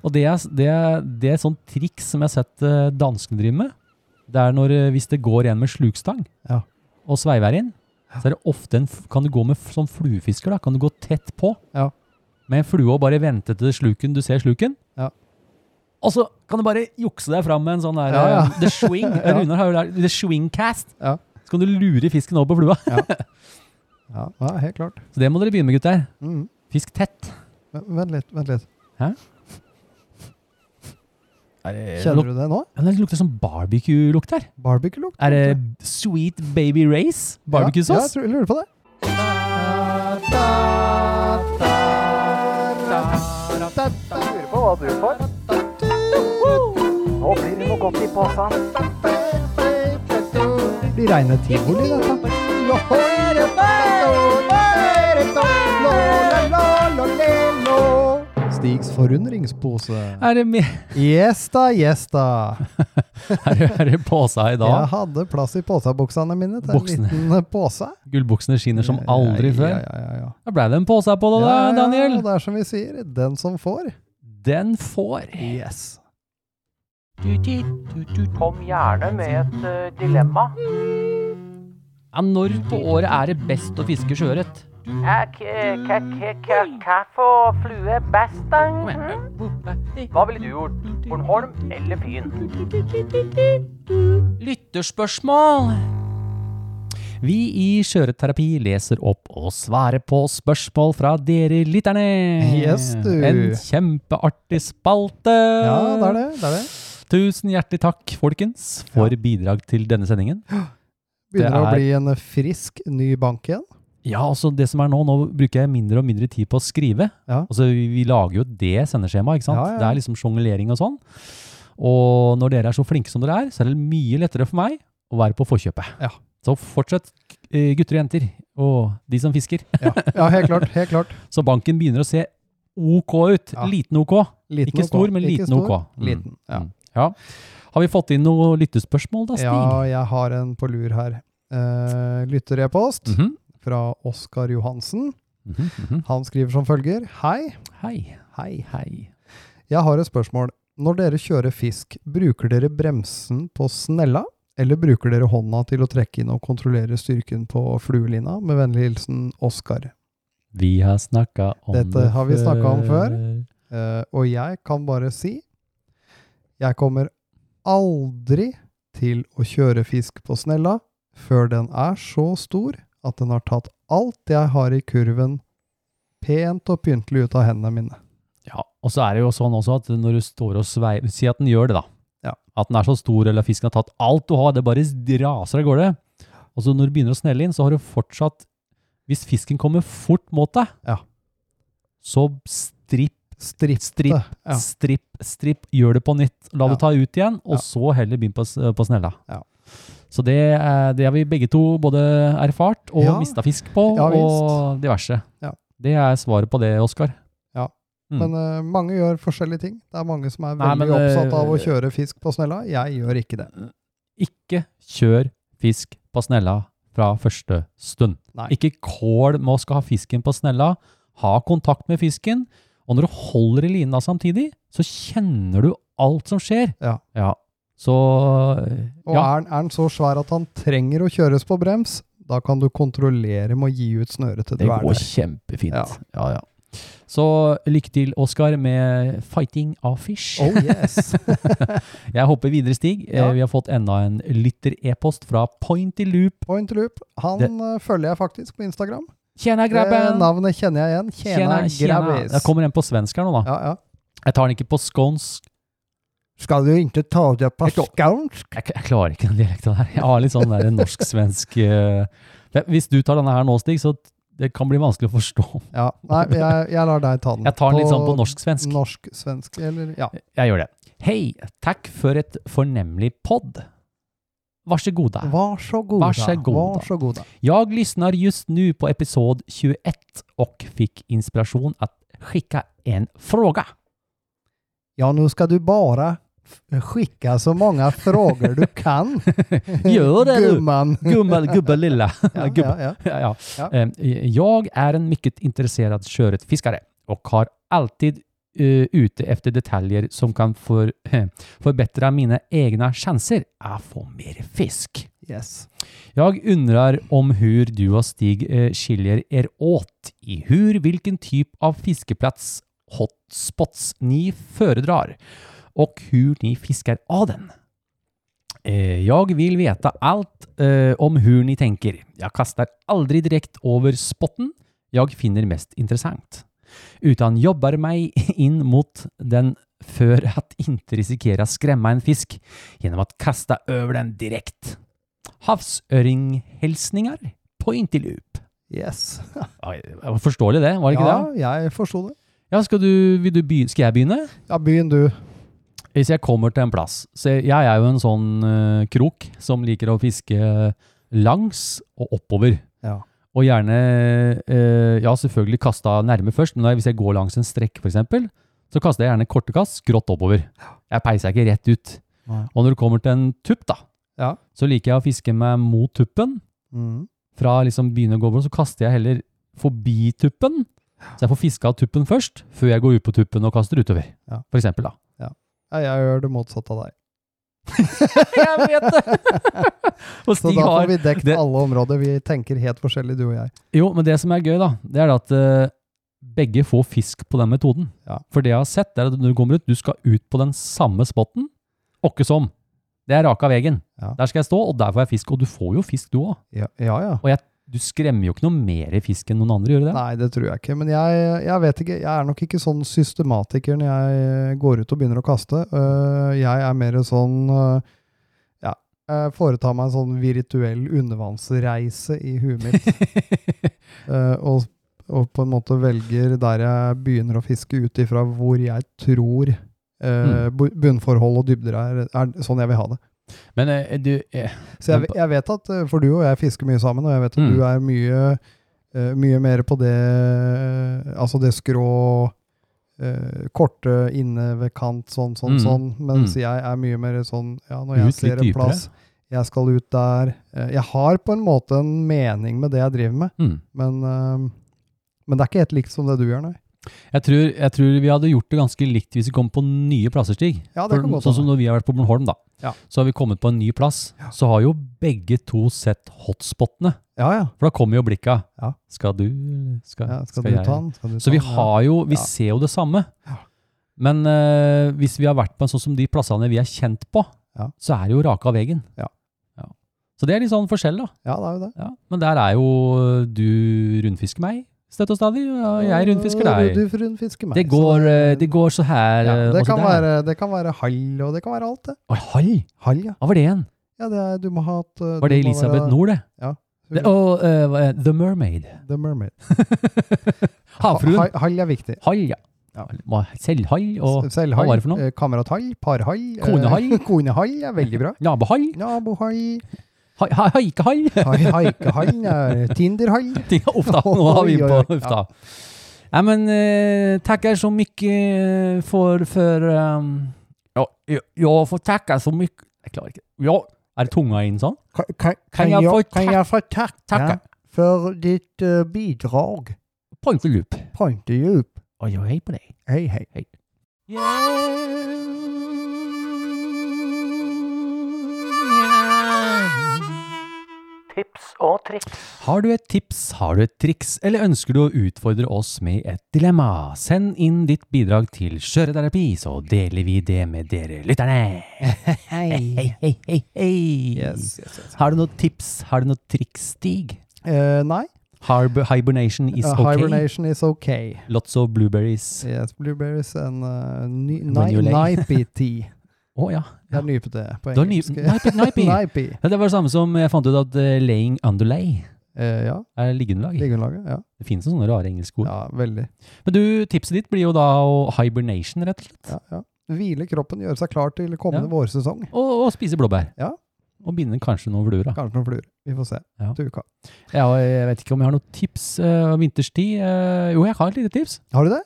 Og det er, det, er, det er et sånt triks som jeg har sett uh, danskene drive med. Det er når, eh, hvis det går en med slukstang Ja. og sveiver inn, så er det ofte en, kan du gå med som fluefisker, da, kan du gå tett på. Ja. Med en flue og bare vente til sluken, du ser sluken. Ja. Og så kan du bare jukse deg fram med en sånn der Ja, ja. eh, The swing. Ja. Runar har jo lært The swing cast. Ja. Så kan du lure fisken over på flua. Ja, ja helt klart. Så det må dere begynne med, gutter. Mm. Fisk tett. Vent litt, vent litt. Er det, Kjenner du det nå? Ja, Det lukter som barbecue-lukt her. Barbecue-lukt? Er det Sweet Baby Race? Ja, Barbecue-sås? jeg tror, jeg lurer på det. Lurer på hva du får. Nå blir det noe godt i posen. Blir reine tivoli, dette. Stigs forundringspose. Er det, Yes da, yes da. er det, er det påsa i dag? Jeg hadde plass i påsabuksene mine til Buksene. en liten pose. Gullbuksene skinner som aldri Ja, før. Ja, ja, ja. Da ble det en pose på det, da, Ja, ja, Daniel. og det er som vi sier, den som får. Den får. Yes. Kom gjerne med et uh, dilemma. Ja, når på året er det best å fiske sjøørret? Hva for flue er best, da? Hm? Hva ville du gjort? Bornholm eller Fyn? Lytterspørsmål. Vi i Skjøreterapi leser opp og svarer på spørsmål fra dere lytterne. Yes, du. En kjempeartig spalte. Ja, det er det. det er det. Tusen hjertelig takk, folkens, for bidrag til denne sendingen. Begynner Det å er- bli en frisk ny bank igjen. Ja, altså det som er nå, nå bruker jeg mindre og mindre tid på å skrive. Ja. Altså vi, vi lager jo det sendeskjemaet, ikke sant? Ja, ja. Det er liksom sjonglering og sånn. Og når dere er så flinke som dere er, så er det mye lettere for meg å være på forkjøpet. Ja. Så fortsett, eh, gutter og jenter, og de som fisker. Ja, ja helt klart. helt klart. Så banken begynner å se OK ut. Liten OK. Liten Ikke OK. stor, men liten stor, OK. Mm. Liten, ja. Mm. ja. Har vi fått inn noe lyttespørsmål da, Stig? Ja, jeg har en på lur her. Uh, Lytterepost Mhm. Fra Oskar Johansen. Mm -hmm. Han skriver som følger. Hei. Hei. Hei. Hei. Jeg har et spørsmål. Når dere kjører fisk, bruker dere bremsen på snella, eller bruker dere hånda til å trekke inn og kontrollere styrken på fluelina? Med vennlig hilsen Oskar. Vi har snakka om Dette det har vi snakket om før. Uh, og jeg kan bare si jeg kommer aldri til å kjøre fisk på snella før den er så stor at den har tatt alt jeg har i kurven, pent og pyntelig ut av hendene mine. Ja, og så er det jo sånn også at når du står og sveiver Si at den gjør det, da. Ja. At den er så stor, eller fisken har tatt alt du har, det bare raser av gårde. Og så når du begynner å snelle inn, så har du fortsatt Hvis fisken kommer fort mot deg, Ja. så stripp, Stripp. stripp, Ja. stripp, stripp. Gjør det på nytt. La Ja. det ta ut igjen, og Ja. så heller begynn på, på snella. Ja. Så det, er- det har vi begge to både erfart og Ja. mista fisk på, Ja, og diverse. Ja. Det er svaret på det, Oskar. Ja. Mm. Men uh, mange gjør forskjellige ting. Det er mange som er Nei, veldig men, opptatt av å eh, kjøre fisk på snella. Jeg gjør ikke det. Ikke kjør fisk på snella fra første stund. Nei. Ikke kål med å skal ha fisken på snella. Ha kontakt med fisken. Og når du holder i lina samtidig, så kjenner du alt som skjer. Ja. Ja. Så Og ja. er, den- så svær at han trenger å kjøres på brems, da kan du kontrollere med å gi ut snøret til du Det er går kjempefint. Ja. Ja, ja. Så lykke til, Oskar, med fighting of fish. Oh yes! Jeg hopper videre, Stig. Ja. Eh, Vi har fått enda en lytter-e-post fra Pointy Loop. Pointy loop. Han Det- eh, følger jeg faktisk på Instagram. Tjena, Det grabben! navnet kjenner jeg igjen. Tjena, grabbis. Jeg kommer en på svensk her nå, da. Ja, ja. Jeg tar den ikke på skånsk. Skal du ikke ta det på skånsk? Jeg, jeg klarer ikke den dialekten her. Jeg har litt sånn der norsk-svensk eh, Hvis du tar denne her nå, Stig, så det kan bli vanskelig å forstå. Ja. Nei, jeg, jeg lar deg ta den. Jeg tar den litt sånn på norsk-svensk. Norsk-svensk, eller Ja. Jeg gjør det. Hei, takk for et fornemlig podd. Vær så god. Vær så god. Vær så god, Vær da. så god. Jag lyssnar just nu på episod 21 och fick inspiration att skicka en fråga. Ja, nå skal du bare skicka så mange frågor du kan. Gör det du. Gumman. Gubbe, gubbe lilla. Ja, gubba. ja, ja. Ja, ja. Ja. Eh, Jag är en mycket intresserad köretfiskare och har alltid uh, ute efter detaljer som kan för, förbättra mina egna chanser att få mer fisk. Yes. Jag undrar om hur du och Stig uh, skiljer er åt i hur vilken typ av fiskeplats hotspots ni föredrar och hur ni fiskar av den. Eh, jag vill veta allt eh, om hur ni tänker. Jag kastar aldrig direkt över spotten jag finner mest intressant, utan jobbar mig in mot den för att inte riskera skrämma en fisk genom att kasta över den direkt. Havsøringhilsninger på. Yes. Ja, det var Forståelig det, var det ikke Ja, det? jeg forsto det. Ja, skal du, du begynne? Skal jeg begynne? Ja, begynn du. Hvis jeg kommer til en plass så Jeg er jo en sånn uh, krok som liker å fiske langs og oppover. Ja. Og gjerne uh, Ja, selvfølgelig kasta nærme først, men hvis jeg går langs en strekk, f.eks., så kaster jeg gjerne korte kast skrått oppover. Jeg peiser ikke rett ut. Nei. Og når du kommer til en tupp, da, Ja. så liker jeg å fiske meg mot tuppen. Mm. Fra liksom begynne å gå over, så kaster jeg heller forbi tuppen. Så jeg får fiska tuppen først, før jeg går ut på tuppen og kaster utover. Ja. For eksempel, da. Ja, jeg gjør det motsatte av deg. jeg vet det! og Så da får vi dekket det- alle områder. Vi tenker helt forskjellig, du og jeg. Jo, men det som er gøy, da, det er at uh, begge får fisk på den metoden. Ja. For det jeg har sett, er at når du kommer ut, du skal ut på den samme spotten. Åkke som. Det er raka vegen. Ja. Der skal jeg stå, og der får jeg fisk. Og du får jo fisk, du òg. Ja, ja. ja. Og jeg, du skremmer jo ikke noe mer i fisk enn noen andre, gjør du det? Nei, det tror jeg ikke. Men jeg, jeg vet ikke. Jeg er nok ikke sånn systematiker når jeg går ut og begynner å kaste. Øh, jeg er mer sånn øh, Ja, Jeg foretar meg en sånn virtuell undervannsreise i huet mitt. eh, og, og på en måte velger der jeg begynner å fiske ut ifra hvor jeg tror eh, bunnforhold og dybder er, er sånn jeg vil ha det. Men eh, du eh, Så jeg, jeg vet at, eh, for du og jeg fisker mye sammen, og jeg vet at Mm. du er mye, mye mer på det, altså det skrå, eh, korte inne ved kant, sånn, sånn, Mm. sånn, mens Mm. jeg er mye mer sånn, ja, når jeg ut ser en plass, jeg skal ut der. Jeg har på en måte en mening med det jeg driver med, mm. men, men det er ikke helt likt som det du gjør, nei. Jeg, tror, jeg tror vi hadde gjort det ganske likt hvis vi kom på nye plasser, Stig. Ja, det For, kan godt sånn som når vi har vært på Bornholm, da. Ja. Så har vi kommet på en ny plass. Så har jo begge to sett hotspotene. Ja, ja. For da kommer jo blikka. Ja. Skal du, skal, ja skal, skal du jeg? ta den? Skal du Så vi ta den? Har jo, vi Ja. ser jo det samme. Ja. Men eh, hvis vi har vært på en sånn som de plassene vi er kjent på, Ja. så er det jo raka veien. Ja. Ja. Så det er litt sånn forskjell, da. Ja, det er jo det. Ja. Men der er jo du rundfisker meg støtt og stadig, og jeg rundfisker deg. Du rundfisker meg. Det går, eh, det går så her, ja, eh, det, kan være, det kan være hall, og det kan være alt, det. Og hall! Hall, ja. Hva var det igjen? Ja, det er, du må ha et uh, Var det Elisabeth være- Nord, det? Ja. det og uh, The Mermaid. The Mermaid. Havfruen. Ha- Hall er viktig. Hall, ja. Ja. Selvhall og hva var det for noe? eh, kamerathall, parhall. eh, Konehall. Konehall er veldig bra. Nabohall. Nabohall. Ha- ha- Haikehall. Haikehall. er Tinderhall. Uff da, nå har vi på. Uff da. Ja, men eh, tackar så mycket för, för um, ja, jag, jag får tacka så mycket. Jag klarar inte. Ja, är det tunga in sånn? Kan, kan, Kan jeg få kan tak- få takke Takke. for ditt uh, bidrag? Point och loop. Pointedjup. Och jag hej på dig. Hei, hei. Tips og triks. Har du et tips, har du et triks, eller ønsker du å utfordre oss med et dilemma? Send inn ditt bidrag til Skjøreterapi, så deler vi det med dere lytterne. Hei, hei, hei, hei, hei. Yes, yes, yes. Har du noe tips, har du noe triks, Stig? Uh, nei. Harb hibernation is Uh, okay. Hibernation is okay. Lots of blueberries. Yes, blueberries and uh, ny, ni, lay. Tea. Å ja. Det er nypete på engelsk. Nipey. Nipey. Ja, Det var det samme som jeg fant ut at uh, laying underlay Eh, ja, er liggeunderlag. liggeunderlaget. Ja. Det finnes sånne rare engelske ord. ja, veldig. Men du, tipset ditt blir jo da å hibernation, rett og slett. Ja, ja. Hvile kroppen, gjøre seg klar til kommende Ja. vårsesong. Og, og spise blåbær. Ja. Og binde kanskje noen fluer. Kanskje noen fluer. Vi får se Ja. til uka. Ja, jeg vet ikke om jeg har noen tips uh, vinterstid. Uh, jo, jeg har et lite tips. Har du det?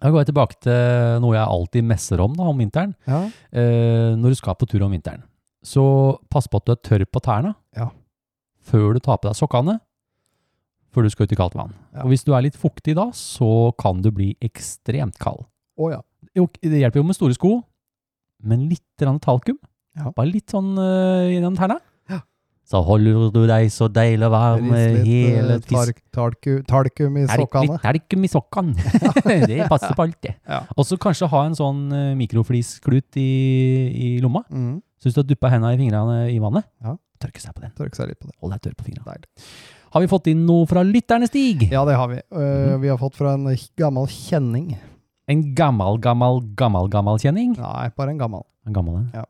Da går jeg tilbake til noe jeg alltid messer om da, om vinteren. Ja. Eh, når du skal på tur om vinteren. Så pass på at du er tørr på tærne Ja. før du tar på deg sokkene, før du skal ut i kaldt vann. Ja. Og hvis du er litt fuktig da, så kan du bli ekstremt kald. Å ja. Jo, det hjelper jo med store sko, men litt talkum. Ja. Bare litt sånn uh, gjennom tærne. Så holder du deg så deilig varm hele tiden. tark, talku- talkum i Talk- sokkene. Litt talkum i sokkene. det passer på alt, det. Ja. Og så kanskje ha en sånn uh, mikroflisklut i, i lomma. Mm. Så hvis du har duppa hendene i fingrene i vannet, Ja. tørke seg på den. Tørke seg litt på det. Hold deg tørr på fingrene. Deilig. Har vi fått inn noe fra lytterne, Stig? Ja, det har vi. Uh, mm. Vi har fått fra en gammel kjenning. En gammel, gammel, gammel, gammel kjenning? Nei, bare en gammel. En gammel ja.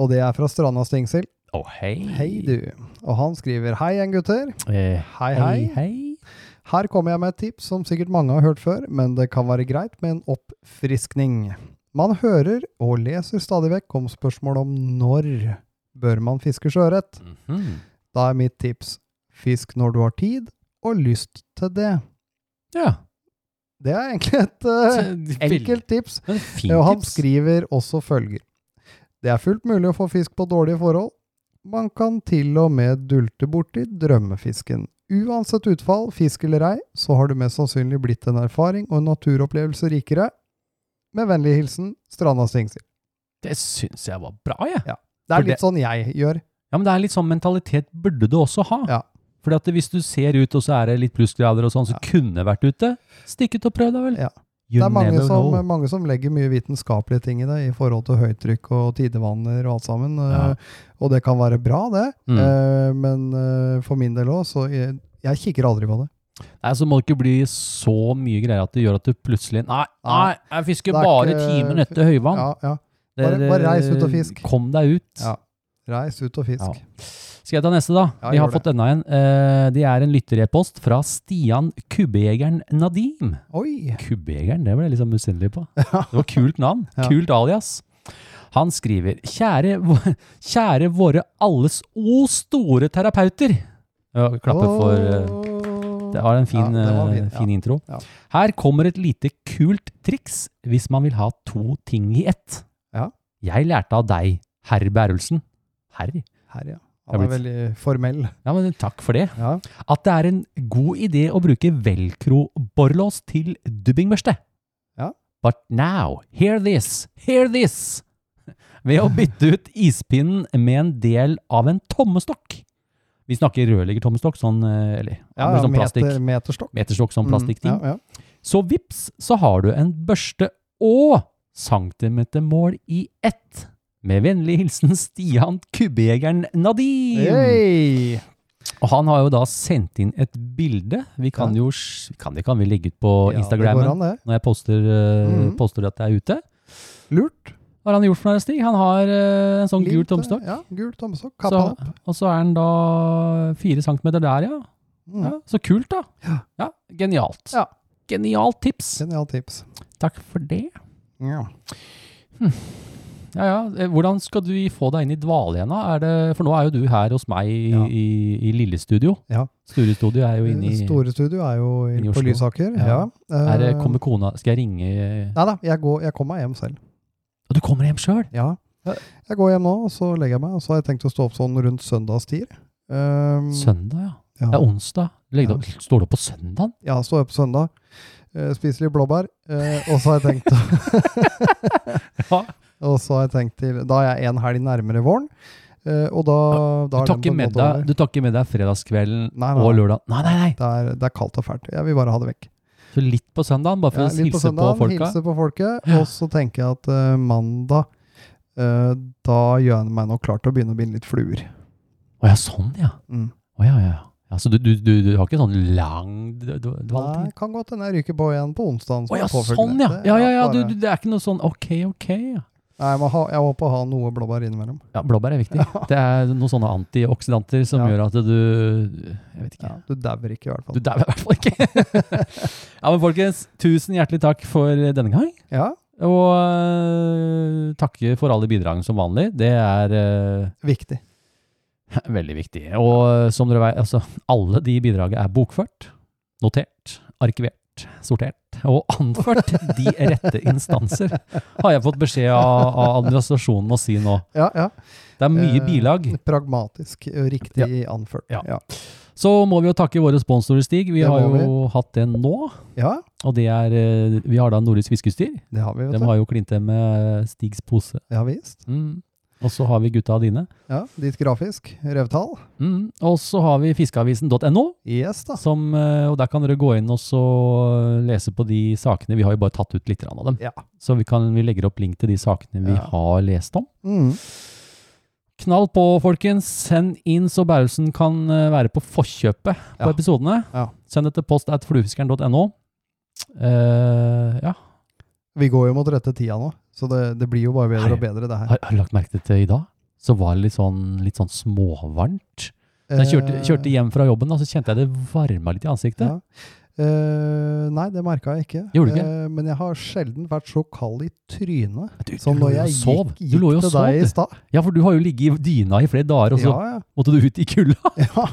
Og det er fra Stranda Stingsel. Å, hei. Hei, du. Og han skriver Hei igjen, gutter. Eh, Hei, hei, hei. Her kommer jeg med et tips som sikkert mange har hørt før, men det kan være greit med en oppfriskning. Man hører og leser stadig vekk om spørsmål om når bør man fiske sjøørret. Mhm. Da er mitt tips fisk når du har tid og lyst til det. Ja. Det er egentlig et uh, enkelt tips. Og han skriver også følger. Det er fullt mulig å få fisk på dårlige forhold. Man kan til og med dulte borti drømmefisken. Uansett utfall, fisk eller ei, så har du mest sannsynlig blitt en erfaring og en naturopplevelse rikere. Med vennlig hilsen Stranda Stingsel. Det syns jeg var bra, jeg. Det For er det- litt sånn jeg gjør. Ja, men det er litt sånn mentalitet burde du også ha. Ja. Fordi at hvis du ser ut, og så er det litt plussgrader og sånn, så Ja. kunne vært ute. Stikk ut og prøv deg vel. Ja. You det er mange som, mange som legger mye vitenskapelige ting i det, i forhold til høytrykk og tidevanner og alt sammen. Ja. Uh, Og det kan være bra, det. Mm. Uh, Men uh, for min del òg, så jeg, jeg kikker aldri på det. Nei, så må det ikke bli så mye greier at det gjør at du plutselig Nei, nei jeg fisker er bare ikke- ti minutter høyvann. Ja, ja. Bare- bare reis ut og fisk. Kom deg ut. Ja. Reis ut og fisk. Ja. Skal jeg ta neste, da? Ja, Vi har fått enda en. Eh, det er en lytterepost fra Stian Kubbejegeren Nadim. Oi! Kubbejegeren, det ble jeg liksom misunnelig på. Det var kult navn. Kult alias. Han skriver Kjære, kjære våre alles o store terapeuter. Klapper for eh, Det var en fin, Ja, var eh, fin, ja. intro. Ja. Her kommer et lite kult triks hvis man vil ha to ting i ett. Ja. Jeg lærte av deg, herr Bærelsen. Herr? Her, ja. Det Han er veldig formell. Ja, men takk for det. Ja. At det er en god idé å bruke velcro-borrelås til dubbingbørste. Ja. But now, hear this, hear this! Ved å bytte ut ispinnen med en del av en tommestokk. Vi snakker rørleggertommestokk, sånn, eh, eller Ja, ja, sånn plastikk. meter, meterstokk. Meterstokk, sånn plastikkting. Mm, ja, ja. Så vips, så har du en børste og centimetermål i ett. Med vennlig hilsen Stian Kubbejegeren Nadim. Hey! Og han har jo da sendt inn et bilde. Vi kan Ja. jo kan det kan vi legge ut på Ja, Instagrammen an, når jeg poster, eh, Mhm. poster at det er ute. Lurt. Hva har han gjort for noe, Stig? Han har uh, en sånn gul tomstokk. Ja, gul tommestokk. Så, opp. og så er han da fire centimeter der, ja. Mm. ja. Så kult, da. Ja. Genialt. Ja. Genialt tips. Genialt tips. Takk for det. Ja. Ja, ja. Eh, Hvordan skal du få deg inn i dvale igjen, da? Er det, for nå er jo du her hos meg i, Ja. i, i Lillestudio. Ja. Sturestudio er jo inne i Store studio er jo i, på Lysaker. Ja. Ja. er Eh, Kommer kona Skal jeg ringe Nei da, jeg, går, jeg kommer hjem selv. Og du kommer hjem sjøl? Ja. Jeg går hjem nå, og så legger jeg meg. Og så har jeg tenkt å stå opp sånn rundt søndagstid. Um, Søndag, ja. ja. Det er onsdag. Legger Ja. Står du opp på søndag? Ja, står opp på søndag. Uh, spiser litt blåbær. eh, og så har jeg tenkt å Ja. Og så har jeg tenkt til Da er jeg en helg nærmere våren. eh, og da, da du, tar på ikke med deg, du tar ikke med deg fredagskvelden Nei, nei, og lørdag? Nei, nei, nei. Det er, det er kaldt og fælt. Jeg vil bare ha det vekk. Så litt på søndagen, bare for Ja, å hilse på, søndagen, folka? Hilse på folket. Og så tenker jeg at uh, mandag uh, Da gjør jeg meg nok klar til å begynne å binde litt fluer. Å ja, sånn, ja. Mm. Å ja, ja. ja. Så du, du, du, du har ikke sånn lang d- d- Nei, kan godt hende jeg ryker på igjen på onsdagen. Å ja, sånn, ja. Ja, ja, ja. Det er ikke noe sånn ok, ok. Ja. Nei, ha, jeg å ha noe blåbær innimellom. Ja, blåbær er viktig. Det er noen sånne antioksidanter som Ja. gjør at du Jeg vet ikke. Ja, du dauer ikke, i hvert fall. Du dauer i hvert fall ikke. ja, men folkens, tusen hjertelig takk for denne gang. Ja, Og uh, takke for alle bidragene som vanlig. Det er uh, viktig. veldig viktig. Og øh, som dere vet, altså, alle de bidragene er bokført, notert, arkivert, sortert og anført de rette instanser, har jeg fått beskjed av, av administrasjonen å si nå. Ja, ja. Det er mye Eh, bilag. Pragmatisk, eh, riktig anført. Ja. Ja. Så må vi jo takke våre sponsorer, Stig. Vi Det har jo jo hatt det nå. ja, Og det er øh, Vi har da Nordisk fiskestyr. det har vi, vet De har jo klint til med Stigs pose. Ja visst. Mm. Og så har vi gutta dine. Ja, Ditt grafisk. Revtall. Mm. Og så har vi fiskeavisen.no, Yes, da. som, eh, og der kan dere gå inn og så lese på de sakene. Vi har jo bare tatt ut litt av dem. Ja. Så vi, kan, vi legger opp link til de sakene vi Ja. har lest om. Mm. Knall på, folkens. Send inn så Bærelsen kan eh, være på forkjøpet på Ja. episodene. Ja. Send det til post at fluefiskeren.no. Uh, ja. Vi går jo mot rette tida nå, så det, det blir jo bare bedre og bedre, det her. Har, har du lagt merke til i dag? Så var det litt sånn, litt sånn småvarmt. Så jeg kjørte, Eh, kjørte hjem fra jobben, og så kjente jeg det varma litt i ansiktet. Ja. Uh, nei, det merka jeg ikke. Gjorde du ikke? Uh, men jeg har sjelden vært så kald i trynet Du, som når jeg gikk, Du gikk til sov, deg i stad. Ja, for du har jo ligget i dyna i flere dager, og så Ja, ja. måtte du ut i kulda. ja.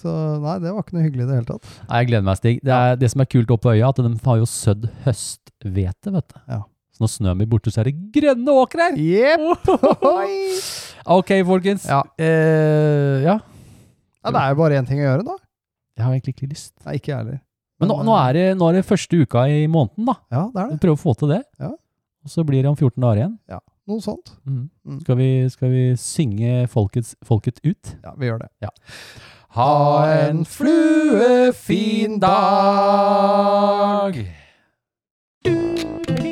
Så nei, det var ikke noe hyggelig i det hele tatt. Nei, jeg gleder meg, Stig. Det, er, det som er kult oppe på øya, at de har jo sødd høsthvete, vet du. Ja. Når snøen blir borte, så er det grønne åkrer! Yep. Ok, folkens. Ja. Eh, ja. ja, det er jo bare én ting å gjøre, da. Jeg har egentlig ikke lyst. Nei, ikke jeg heller. Men nå, nå, er det, nå er det første uka i måneden, da. Ja, det er det. prøver å få til det. Ja. Og så blir det om 14 dager igjen. Ja, Noe sånt. Mm. Mm. Skal, vi, skal vi synge folkets, folket ut? Ja, vi gjør det. Ha en fluefin dag!